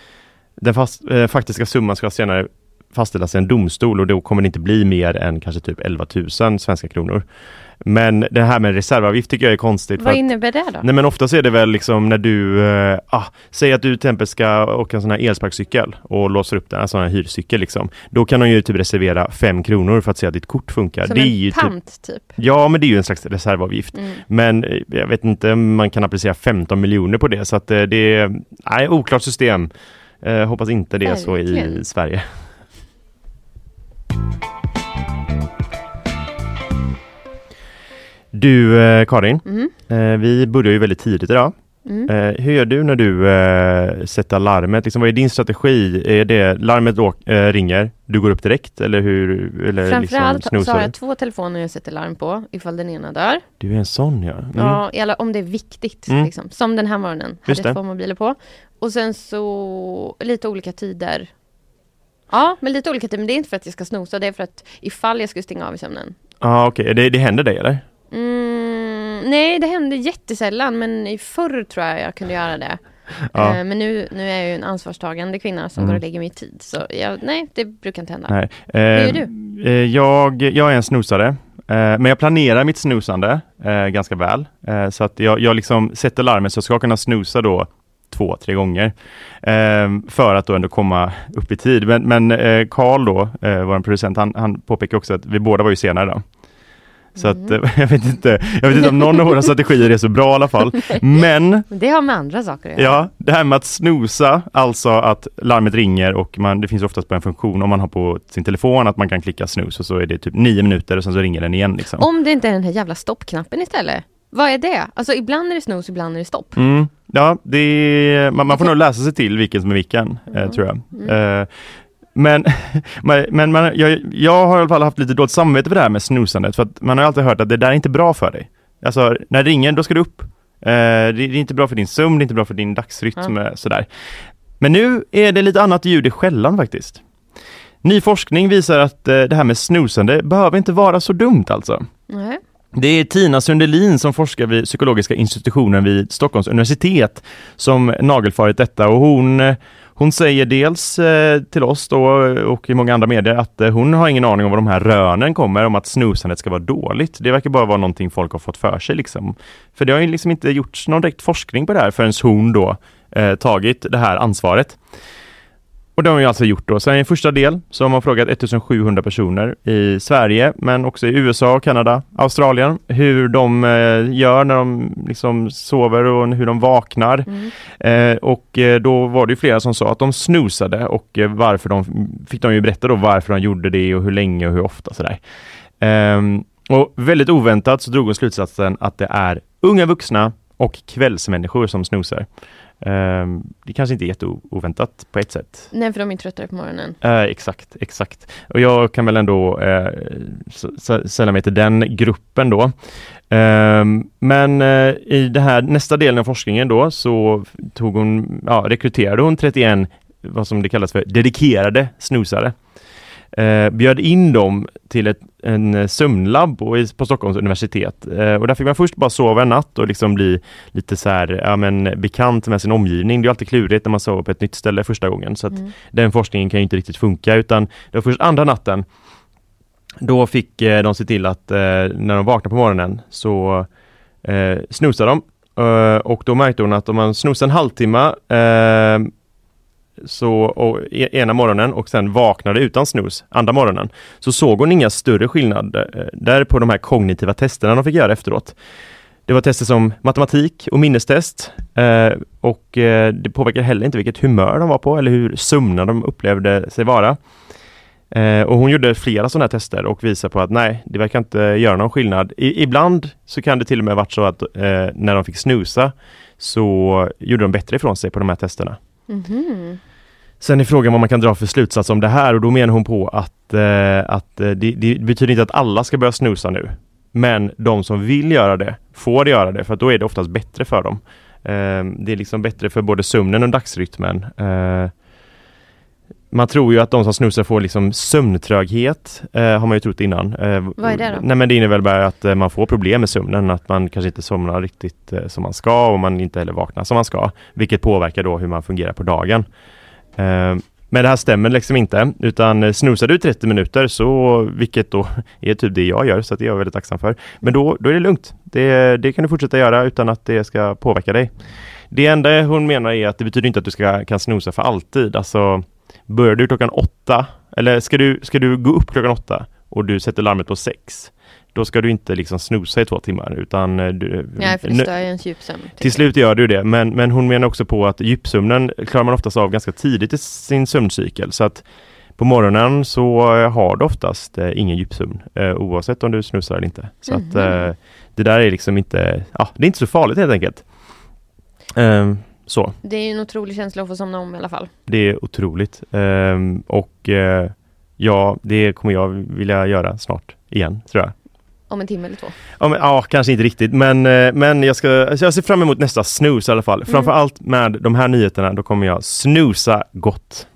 Den fast, eh, faktiska summan ska senare fastställas i en domstol och då kommer det inte bli mer än kanske typ 11 000 svenska kronor. Men det här med reservavgift tycker jag är konstigt. Vad innebär det då? Nej men ofta så är det väl liksom när du, eh, ah, säg att du till exempel ska åka en sån här elsparkcykel och låser upp den, en sån här hyrcykel liksom. Då kan de ju typ reservera 5 kronor för att se att ditt kort funkar. Som det är en ju typ, pant typ? ja men det är ju en slags reservavgift. Mm. Men eh, jag vet inte man kan applicera 15 miljoner på det så att eh, det är, nej, oklart system. Eh, hoppas inte det är så i. Sverige. Du eh, Karin, Mm. vi börjar ju väldigt tidigt idag. Mm. Eh, hur gör du när du eh, sätter larmet? Liksom, vad är din strategi? Är det larmet då, eh, ringer, du går upp direkt eller hur? Eller Framförallt liksom, så har jag två telefoner jag sätter larm på ifall den ena dör. Du är en sån ja. Mm. Ja, eller om det är viktigt. Mm. Liksom. Som den här morgonen. Just Hade två mobiler på. Och sen så lite olika tider. Ja, men lite olika tider. Men det är inte för att jag ska snosa. Det är för att ifall jag skulle stänga av i sömnen. ah, okej. Det, det händer dig eller? Mm, nej, det händer jättesällan. Men i förr tror jag jag kunde göra det. Ja. Eh, men nu, nu är jag ju en ansvarstagande kvinna som Mm. går och lägger mig i tid. Så jag, nej, det brukar inte hända. Nej. Hur Eh, gör du? eh, jag, jag är en snosare. Eh, men jag planerar mitt snosande eh, ganska väl. Eh, så att jag, jag liksom sätter larmet så jag ska kunna snosa då två, tre gånger. Eh, för att då ändå komma upp i tid. Men, men eh, Carl då, eh, vår producent, han, han påpekar också att vi båda var ju senare idag. Så att Mm. eh, jag vet inte, jag vet inte om någon av våra strategier är så bra i alla fall. Men Det har med andra saker att göra. Ja, det här med att snosa, alltså att larmet ringer och man, det finns oftast på en funktion om man har på sin telefon att man kan klicka snus och så är det typ nio minuter och sen så ringer den igen liksom. Om det inte är den här jävla stoppknappen istället. Vad är det? Alltså ibland är det snooze, ibland är det stopp. Mm, ja, det är, man, man får nog läsa sig till vilken som är vilken, eh, Mm. tror jag. Mm. Eh, men men, man, jag, jag har i alla fall haft lite dåligt samvete för det här med snusandet för att man har alltid hört att det där är inte bra för dig. Alltså när det ringer, då ska du upp. Eh, det, är inte bra för din sömn, det är inte bra för din dagsrytm, eh, sådär. Men nu är det lite annat ljud i skällan faktiskt. Ny forskning visar att eh, det här med snusande behöver inte vara så dumt alltså. Nej. Det är Tina Sundelin som forskar vid psykologiska institutionen vid Stockholms universitet som nagelfarit detta och hon, eh, hon säger dels eh, till oss då och i många andra medier att eh, hon har ingen aning om var de här rönen kommer om att snusandet ska vara dåligt. Det verkar bara vara någonting folk har fått för sig liksom. För det har ju liksom inte gjorts någon direkt forskning på det här förrän hon då eh, tagit det här ansvaret. Och det har vi alltså gjort då. Så i första del så har man frågat 1700 personer i Sverige, men också i USA, Kanada, Australien, hur de eh, gör när de liksom sover och hur de vaknar. Mm. Eh, och eh, då var det flera som sa att de snusade och eh, varför de fick de ju berätta då varför de gjorde det och hur länge och hur ofta sådär. Ehm, och väldigt oväntat så drog hon slutsatsen att det är unga vuxna och kvällsmänniskor som snusar. Ehm, det kanske inte är jätteoväntat på ett sätt. Nej, för de är tröttare på morgonen. Eh, exakt, exakt. Och jag kan väl ändå s- sälla mig till den gruppen då. Ehm, men eh, i det här nästa delen av forskningen då så tog hon, ja, rekryterade hon 31 vad som det kallas för dedikerade snusare. Eh, bjöd in dem till ett en eh, sömnlabb på, Stockholms universitet. Eh, och där fick man först bara sova en natt och liksom bli lite så här, ja men bekant med sin omgivning. Det är alltid klurigt när man sover på ett nytt ställe första gången. Så Mm. den forskningen kan ju inte riktigt funka utan det var först andra natten då fick eh, de se till att när de vaknade på morgonen så eh, snosade de och då märkte hon att om man snosade en halvtimme så, och, e, ena morgonen och sen vaknade utan snus andra morgonen så såg hon inga större skillnader eh, där på de här kognitiva testerna de fick göra efteråt. Det var tester som matematik och minnestest eh, och eh, det påverkar heller inte vilket humör de var på eller hur sumna de upplevde sig vara. Eh, och hon gjorde flera sådana här tester och visade på att nej, det verkar inte göra någon skillnad. I, ibland så kan det till och med varit så att eh, när de fick snusa så gjorde de bättre ifrån sig på de här testerna. Mhm. Sen är frågan vad man kan dra för slutsats om det här och då menar hon på att, eh, att eh, det, det betyder inte att alla ska börja snusa nu. Men de som vill göra det får göra det för att då är det oftast bättre för dem. Eh, det är liksom bättre för både sömnen och dagsrytmen. Eh, man tror ju att de som snusar får liksom sömntröghet, eh, har man ju trott innan. Eh, Vad är det då? Nej men det innebär bara att eh, man får problem med sömnen, att man kanske inte somnar riktigt eh, som man ska och man inte heller vaknar som man ska. Vilket påverkar då hur man fungerar på dagen. Eh, men det här stämmer liksom inte, utan eh, snusar du 30 minuter så, vilket då är typ det jag gör, så det är jag väldigt tacksam för. Men då, då är det lugnt. Det, det kan du fortsätta göra utan att det ska påverka dig. Det enda hon menar är att det betyder inte att du ska, kan snosa för alltid. Alltså, börjar du klockan åtta, eller ska du, ska du gå upp klockan åtta och du sätter larmet på sex, då ska du inte liksom snosa i två timmar utan eh, du, Nej, för det stör ju ens djupsömn. till slut gör du det, men, men hon menar också på att djupsömnen klarar man oftast av ganska tidigt i sin sömncykel. Så att på morgonen så har du oftast eh, ingen djupsömn eh, oavsett om du snusar eller inte. Så att Mhm. det där är liksom inte, ja det är inte så farligt helt enkelt. Ehm, så, Det är en otrolig känsla att få somna om i alla fall. det är otroligt. Ehm, och eh, ja, det kommer jag vilja göra snart igen tror jag. Om en timme eller två. Ja, men, ja, kanske inte riktigt, men, eh, men jag, ska, alltså jag ser fram emot nästa snooze i alla fall. Framförallt med de här nyheterna, då kommer jag snusa gott.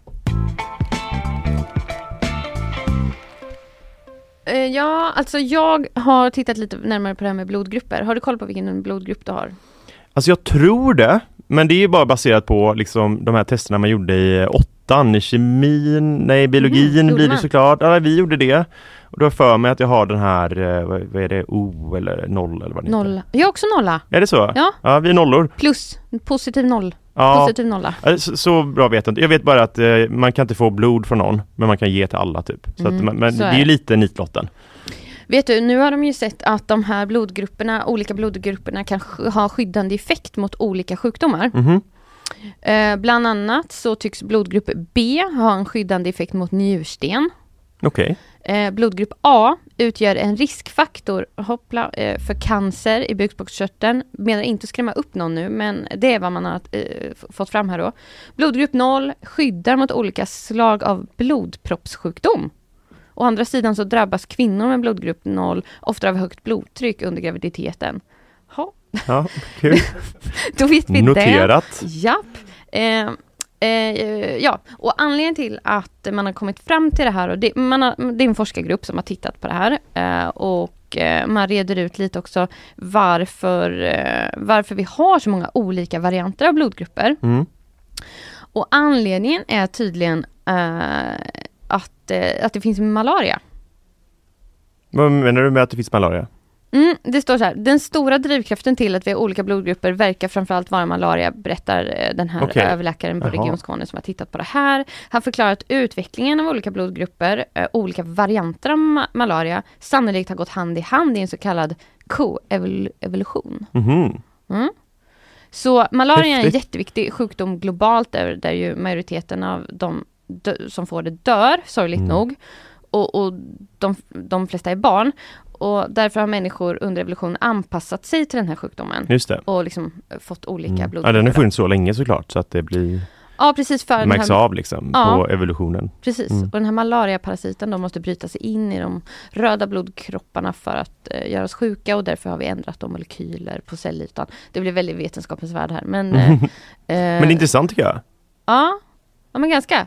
Eh, Ja, alltså jag har tittat lite närmare på det här med blodgrupper. Har du koll på vilken blodgrupp du har? Alltså jag tror det, men det är ju bara baserat på liksom de här testerna man gjorde i åttan, i kemin, nej biologin Mhm, gjorde blir det såklart. Ja, vi gjorde det. Och då har för mig att jag har den här, eh, vad, är det, O eller noll eller vad det heter. Nolla. Jag har också nolla. Är det så? Ja. Ja, vi är nollor. Plus. Positiv noll. Ja, Positiv nolla. Så, så bra vet jag inte. Jag vet bara att eh, man kan inte få blod från någon, men man kan ge till alla typ. Så Mm, att, men så det är är ju lite nitlotten. Vet du, nu har de ju sett att de här blodgrupperna, olika blodgrupperna kan ha skyddande effekt mot olika sjukdomar. Mhm. Eh, bland annat så tycks blodgrupp B ha en skyddande effekt mot njursten. Okej. Eh, blodgrupp A utgör en riskfaktor hoppla, eh, för cancer i bukspottkörteln. Menar inte att skrämma upp någon nu, men det är vad man har eh, fått fram här då. Blodgrupp 0 skyddar mot olika slag av blodproppssjukdom. Å andra sidan så drabbas kvinnor med blodgrupp 0 ofta av högt blodtryck under graviditeten. Ha, Ja, kul. då vet vi det. Noterat. Japp. Eh, eh, ja, och anledningen till att man har kommit fram till det här, och det, har, det är en forskargrupp som har tittat på det här eh, och eh, man reder ut lite också varför, eh, varför vi har så många olika varianter av blodgrupper. Mm. Och anledningen är tydligen eh, att, eh, att det finns malaria. Vad menar du med att det finns malaria? Mm, det står så här, den stora drivkraften till att vi har olika blodgrupper verkar framförallt vara malaria, berättar eh, den här Okej. överläkaren på Jaha. Region Skåne som har tittat på det här. Han förklarar att utvecklingen av olika blodgrupper, eh, olika varianter av ma- malaria, sannolikt har gått hand i hand i en så kallad koevolution. Mhm. Mm. Så malaria är en jätteviktig sjukdom globalt där, där ju majoriteten av de som får det dör, sorgligt Mm. nog. Och, och de, de flesta är barn. Och därför har människor under evolutionen anpassat sig till den här sjukdomen. Just det. Och liksom eh, fått olika Mm. Ja, blodgrupper. den har funnits så länge såklart så att det blir, Ja, precis. För den märks här, av liksom Ja. på evolutionen. Precis. Mm. Och den här malariaparasiten de måste bryta sig in i de röda blodkropparna för att eh, göra oss sjuka och därför har vi ändrat de molekyler på cellytan. Det blir väldigt vetenskapens värld här. Men, eh, Men det eh, är intressant tycker jag. Ja, ja men ganska.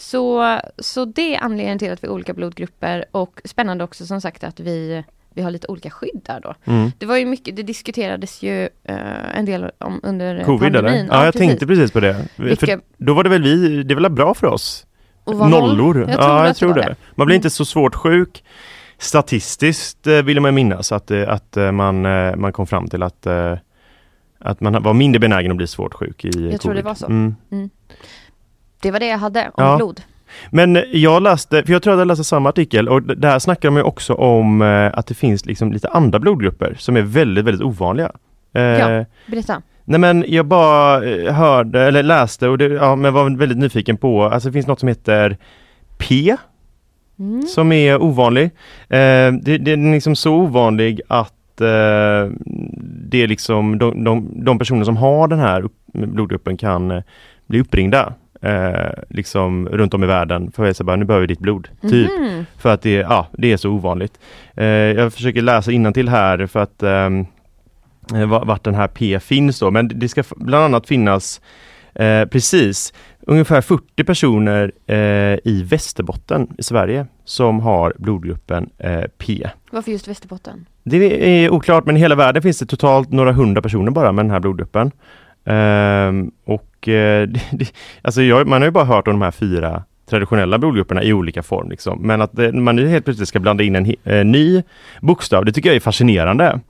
Så, så det är anledningen till att vi är olika blodgrupper och spännande också som sagt att vi, vi har lite olika skydd där då. Mm. Det var ju mycket, det diskuterades ju eh, en del om under Covid pandemin. eller? Ja, jag tänkte precis på det. Vilka- För då var det väl vi, det är väl bra för oss? Var. Nollor? Jag tror ja, jag tror var det. det. Man blir Mm. inte så svårt sjuk. statistiskt eh, vill man minnas att, eh, att man, man kom fram till att, att man var mindre benägen att bli svårt sjuk i Jag tror det covid. var så. Mm. Det var det jag hade om Ja. blod. Men jag läste, för jag tror att jag läste samma artikel och där snackar de ju också om eh, att det finns liksom lite andra blodgrupper som är väldigt, väldigt ovanliga. Eh, Ja. Berätta. Nej men jag bara eh, hörde eller läste och det, ja, men var väldigt nyfiken på, alltså det finns något som heter P Mm. som är ovanlig. Eh, det, det är liksom så ovanlig att eh, det är liksom de, de, de personer som har den här upp, blodgruppen kan eh, bli uppringda eh, liksom runt om i världen för att säga bara nu behöver vi ditt blod. Typ. Mhm. För att det, ja, det är så ovanligt. Eh, jag försöker läsa till här för att ehm, eh, va- vart den här P finns då, men det ska bland annat finnas eh, precis ungefär 40 personer eh, i Västerbotten i Sverige som har blodgruppen eh, P. Varför just Västerbotten? Det är oklart men i hela världen finns det totalt några hundra personer bara med den här blodgruppen. Ehm, och eh, det, alltså jag, man har ju bara hört om de här fyra traditionella blodgrupperna i olika form. Liksom. Men att det, man nu helt plötsligt ska blanda in en eh, ny bokstav, det tycker jag är fascinerande.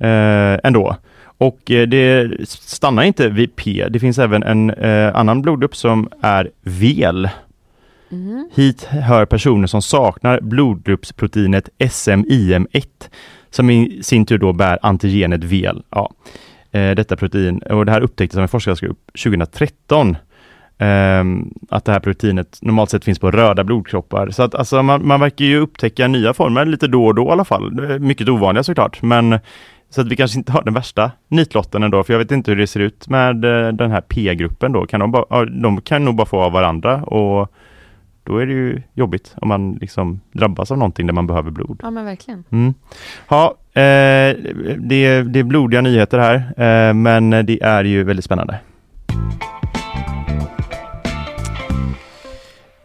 Eh, ändå. Och eh, det stannar inte vid P. Det finns även en eh, annan blodgrupp som är VEL. Mhm. Hit hör personer som saknar blodgruppsproteinet SMIM1 som i sin tur då bär antigenet VEL. Ja, detta protein och det här upptäcktes av en forskargrupp 2013 ehm, att det här proteinet normalt sett finns på röda blodkroppar. Så att alltså, man, man verkar ju upptäcka nya former lite då och då i alla fall. Mycket ovanliga såklart, men så att vi kanske inte har den värsta nitlotten ändå, för jag vet inte hur det ser ut med eh, den här P-gruppen då. Kan de, bara, de kan nog bara få av varandra och då är det ju jobbigt om man liksom drabbas av någonting där man behöver blod. Ja men verkligen. Mm. Ja, eh, det, är- det är blodiga nyheter här, eh, men det är ju väldigt spännande.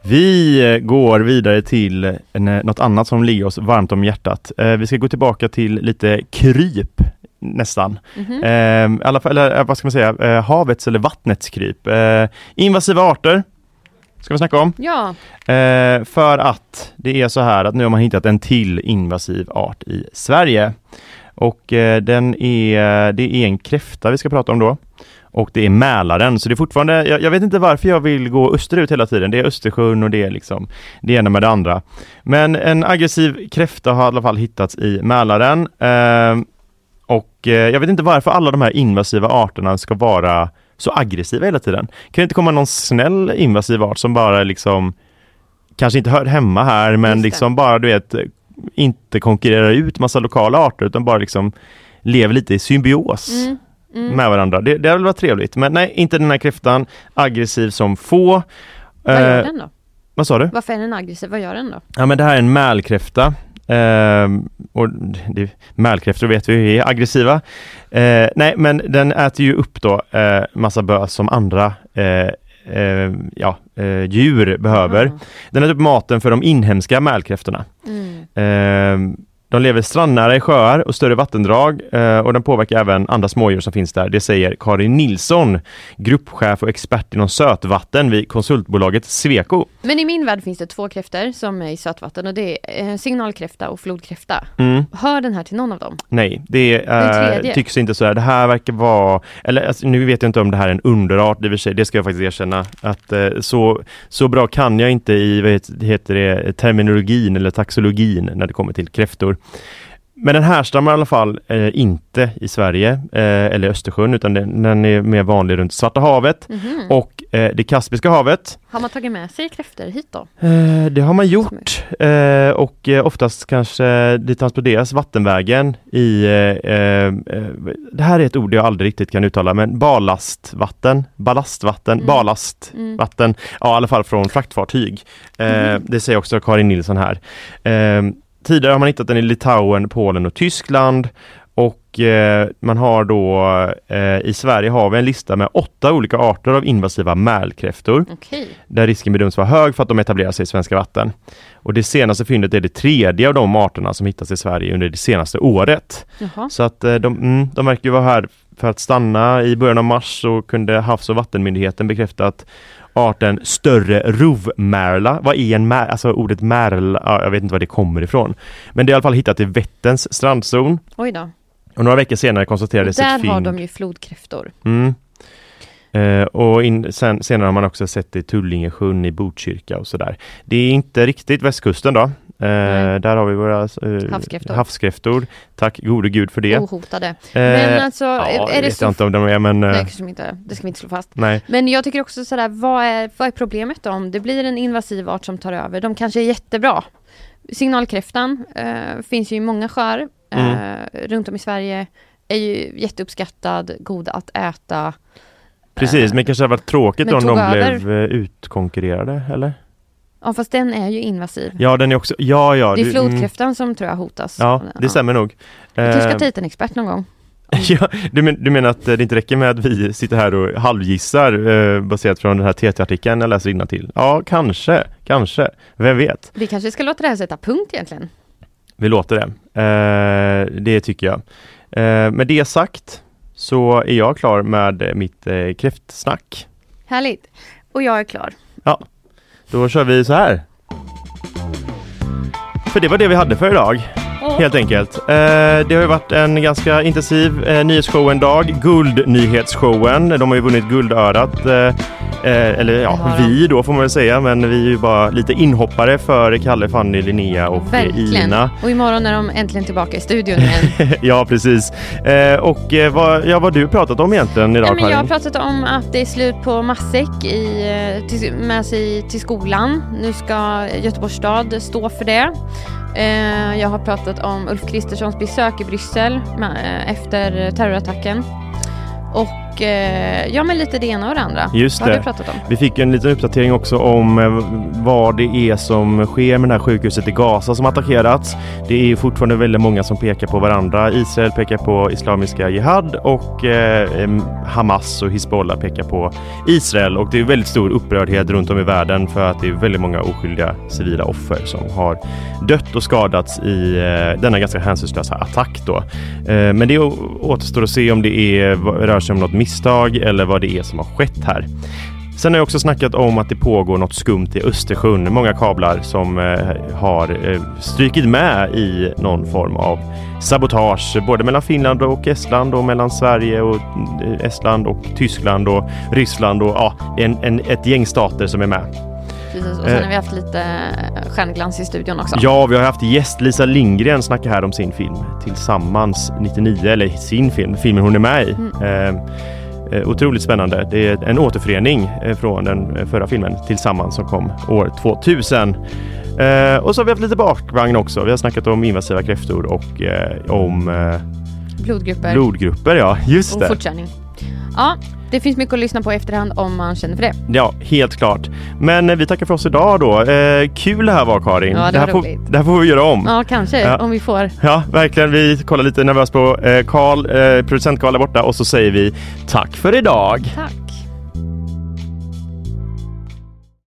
Vi går vidare till eh, något annat som ligger oss varmt om hjärtat. Eh, vi ska gå tillbaka till lite kryp nästan. Mhm. Eh, alla eller eh, vad ska man säga, eh, havets eller vattnets kryp. Eh, invasiva arter ska vi snacka om. Ja, för att det är så här att nu har man hittat en till invasiv art i Sverige. Och eh, den är, det är en kräfta vi ska prata om då. Och det är Mälaren, så det är fortfarande, jag, jag vet inte varför jag vill gå österut hela tiden. Det är Östersjön och det är liksom det ena med det andra. Men en aggressiv kräfta har i alla fall hittats i Mälaren. Eh, och eh, jag vet inte varför alla de här invasiva arterna ska vara så aggressiva hela tiden. Kan det inte komma någon snäll invasiv art som bara liksom kanske inte hör hemma här men liksom bara du vet inte konkurrerar ut massa lokala arter utan bara liksom lever lite i symbios mm. Mm. med varandra. Det, det hade väl varit trevligt men nej, inte den här kräftan. Aggressiv som få. vad gör Eh, den då? vad sa du? Varför är den aggressiv? Vad gör den då? Ja men det här är en mälkräfta. Ehm, och det, mälkräftor vet vi är aggressiva. Eh, nej men den äter ju upp då eh, massa bös som andra ja, eh, djur behöver. Mm. Den äter upp maten för de inhemska mälkräftorna. Mm. Ehm, de lever strandnära i sjöar och större vattendrag eh, och den påverkar även andra smådjur som finns där. Det säger Karin Nilsson, gruppchef och expert inom sötvatten vid konsultbolaget Sweco. Men i min värld finns det två kräftor som är i sötvatten och det är eh, signalkräfta och flodkräfta. Mm. Hör den här till någon av dem? Nej, det är, tycks inte så här. Det här verkar vara, eller alltså, nu vet jag inte om det här är en underart i och för sig, det ska jag faktiskt erkänna. Att eh, så, så bra kan jag inte i, vad heter det, terminologin eller taxologin när det kommer till kräftor. Men den härstammar i alla fall eh, inte i Sverige eh, eller Östersjön utan den, den är mer vanlig runt Svarta havet Mhm. och eh, det Kaspiska havet. Har man tagit med sig kräftor hit då? Eh, det har man gjort eh, och eh, oftast kanske det transporteras vattenvägen i, det här är ett ord jag aldrig riktigt kan uttala, men ballastvatten, ballastvatten, Mm. ballastvatten, ja i alla fall från fraktfartyg. Mhm. Det säger också Karin Nilsson här. Tidigare har man hittat den i Litauen, Polen och Tyskland och eh, man har då eh, i Sverige har vi en lista med åtta olika arter av invasiva mälkräftor Okej. där risken bedöms vara hög för att de etablerar sig i svenska vatten. Och det senaste fyndet är det tredje av de arterna som hittats i Sverige under det senaste året. Jaha. Så att eh, de, mm, de verkar vara här för att stanna. I början av mars så kunde Havs och vattenmyndigheten bekräfta att arten större rovmärla. Vad är en märla? Alltså ordet märla, ja, jag vet inte var det kommer ifrån. Men det är i alla fall hittat i Vätterns strandzon. Oj då. Och några veckor senare konstaterades ett där fynd. har de ju flodkräftor. Mm. Eh, och in, sen, senare har man också sett det i Tullingesjön i Botkyrka och sådär. Det är inte riktigt västkusten då. Eh, Nej. där har vi våra eh, Havskräftor. havskräftor. Tack gode gud för det. Ohotade. Men Eh, alltså, ja, är det vet så... jag inte om de är men... eh, Nej, kanske inte. Det ska vi inte slå fast. nej. Men jag tycker också sådär, vad är, vad är problemet då? Om det blir en invasiv art som tar över, de kanske är jättebra. Signalkräftan eh, finns ju i många sjöar eh, Mm. runt om i Sverige. Är ju jätteuppskattad, god att äta. Precis, Eh, men kanske hade varit tråkigt men om de över. blev eh, utkonkurrerade, eller? Ja fast den är ju invasiv. Ja, den är också... Ja, ja. det är du- mm. flodkräftan som tror jag hotas. Ja, det stämmer nog. Du kanske ska Eh, ta hit en expert någon gång. Ja, du, men, du menar att eh, det inte räcker med att vi sitter här och halvgissar eh, baserat från den här TT-artikeln jag läser till? Ja, kanske, kanske. Vem vet? Vi kanske ska låta det här sätta punkt egentligen. Vi låter det. Eh, det tycker jag. Eh, med det sagt så är jag klar med eh, mitt eh, kräftsnack. Härligt. Och jag är klar. Då kör vi så här. För det var det vi hade för idag. Helt enkelt. Eh, det har ju varit en ganska intensiv eh, nyhetsshow en dag. Guldnyhetsshowen. De har ju vunnit Guldörat. Eh, eh, eller ja, vi då får man väl säga. Men vi är ju bara lite inhoppare för Kalle, Fanny, Linnea och Verkligen. Ina. Och imorgon är de äntligen tillbaka i studion igen. ja, precis. Eh, och eh, vad, ja, vad har du pratat om egentligen idag Ja, men jag har pratat om att det är slut på matsäck i, till, med sig till skolan. Nu ska Göteborgs stad stå för det. Eh, jag har pratat om Ulf Kristerssons besök i Bryssel eh, efter terrorattacken. Och eh, ja, men lite det ena och det andra. Just har det. du pratat om? Vi fick en liten uppdatering också om eh, vad det är som sker med det här sjukhuset i Gaza som attackerats. Det är fortfarande väldigt många som pekar på varandra. Israel pekar på Islamiska Jihad och eh, Hamas och Hizbollah pekar på Israel. Och det är väldigt stor upprördhet runt om i världen för att det är väldigt många oskyldiga civila offer som har dött och skadats i eh, denna ganska hänsynslösa attack. Då. Eh, men det återstår att se om det är, rör sig om något misstag eller vad det är som har skett här. Sen har jag också snackat om att det pågår något skumt i Östersjön. Många kablar som eh, har eh, strykit med i någon form av sabotage, både mellan Finland och Estland och mellan Sverige och eh, Estland och Tyskland och Ryssland och ja, en, en, ett gäng stater som är med. Precis. Och sen Eh. har vi haft lite eh, stjärnglans i studion också. Ja, vi har haft gäst Lisa Lindgren snacka här om sin film Tillsammans 99, eller sin film, filmen hon är med i. Eh, eh, otroligt spännande. Det är en återförening från den förra filmen Tillsammans som kom år 2000. Eh, och så har vi haft lite bakvagn också. Vi har snackat om invasiva kräftor och eh, om Blodgrupper blodgrupper. Ja, just och det. fortkörning. Ja, det finns mycket att lyssna på i efterhand om man känner för det. Ja, helt klart. Men eh, vi tackar för oss idag då. Eh, kul det här var Karin. Ja, det var här får, det här får vi göra om. Ja, kanske Ja. om vi får. Ja, verkligen. Vi kollar lite nervöst på eh, Karl, eh, producent Karl där borta och så säger vi tack för idag. Tack.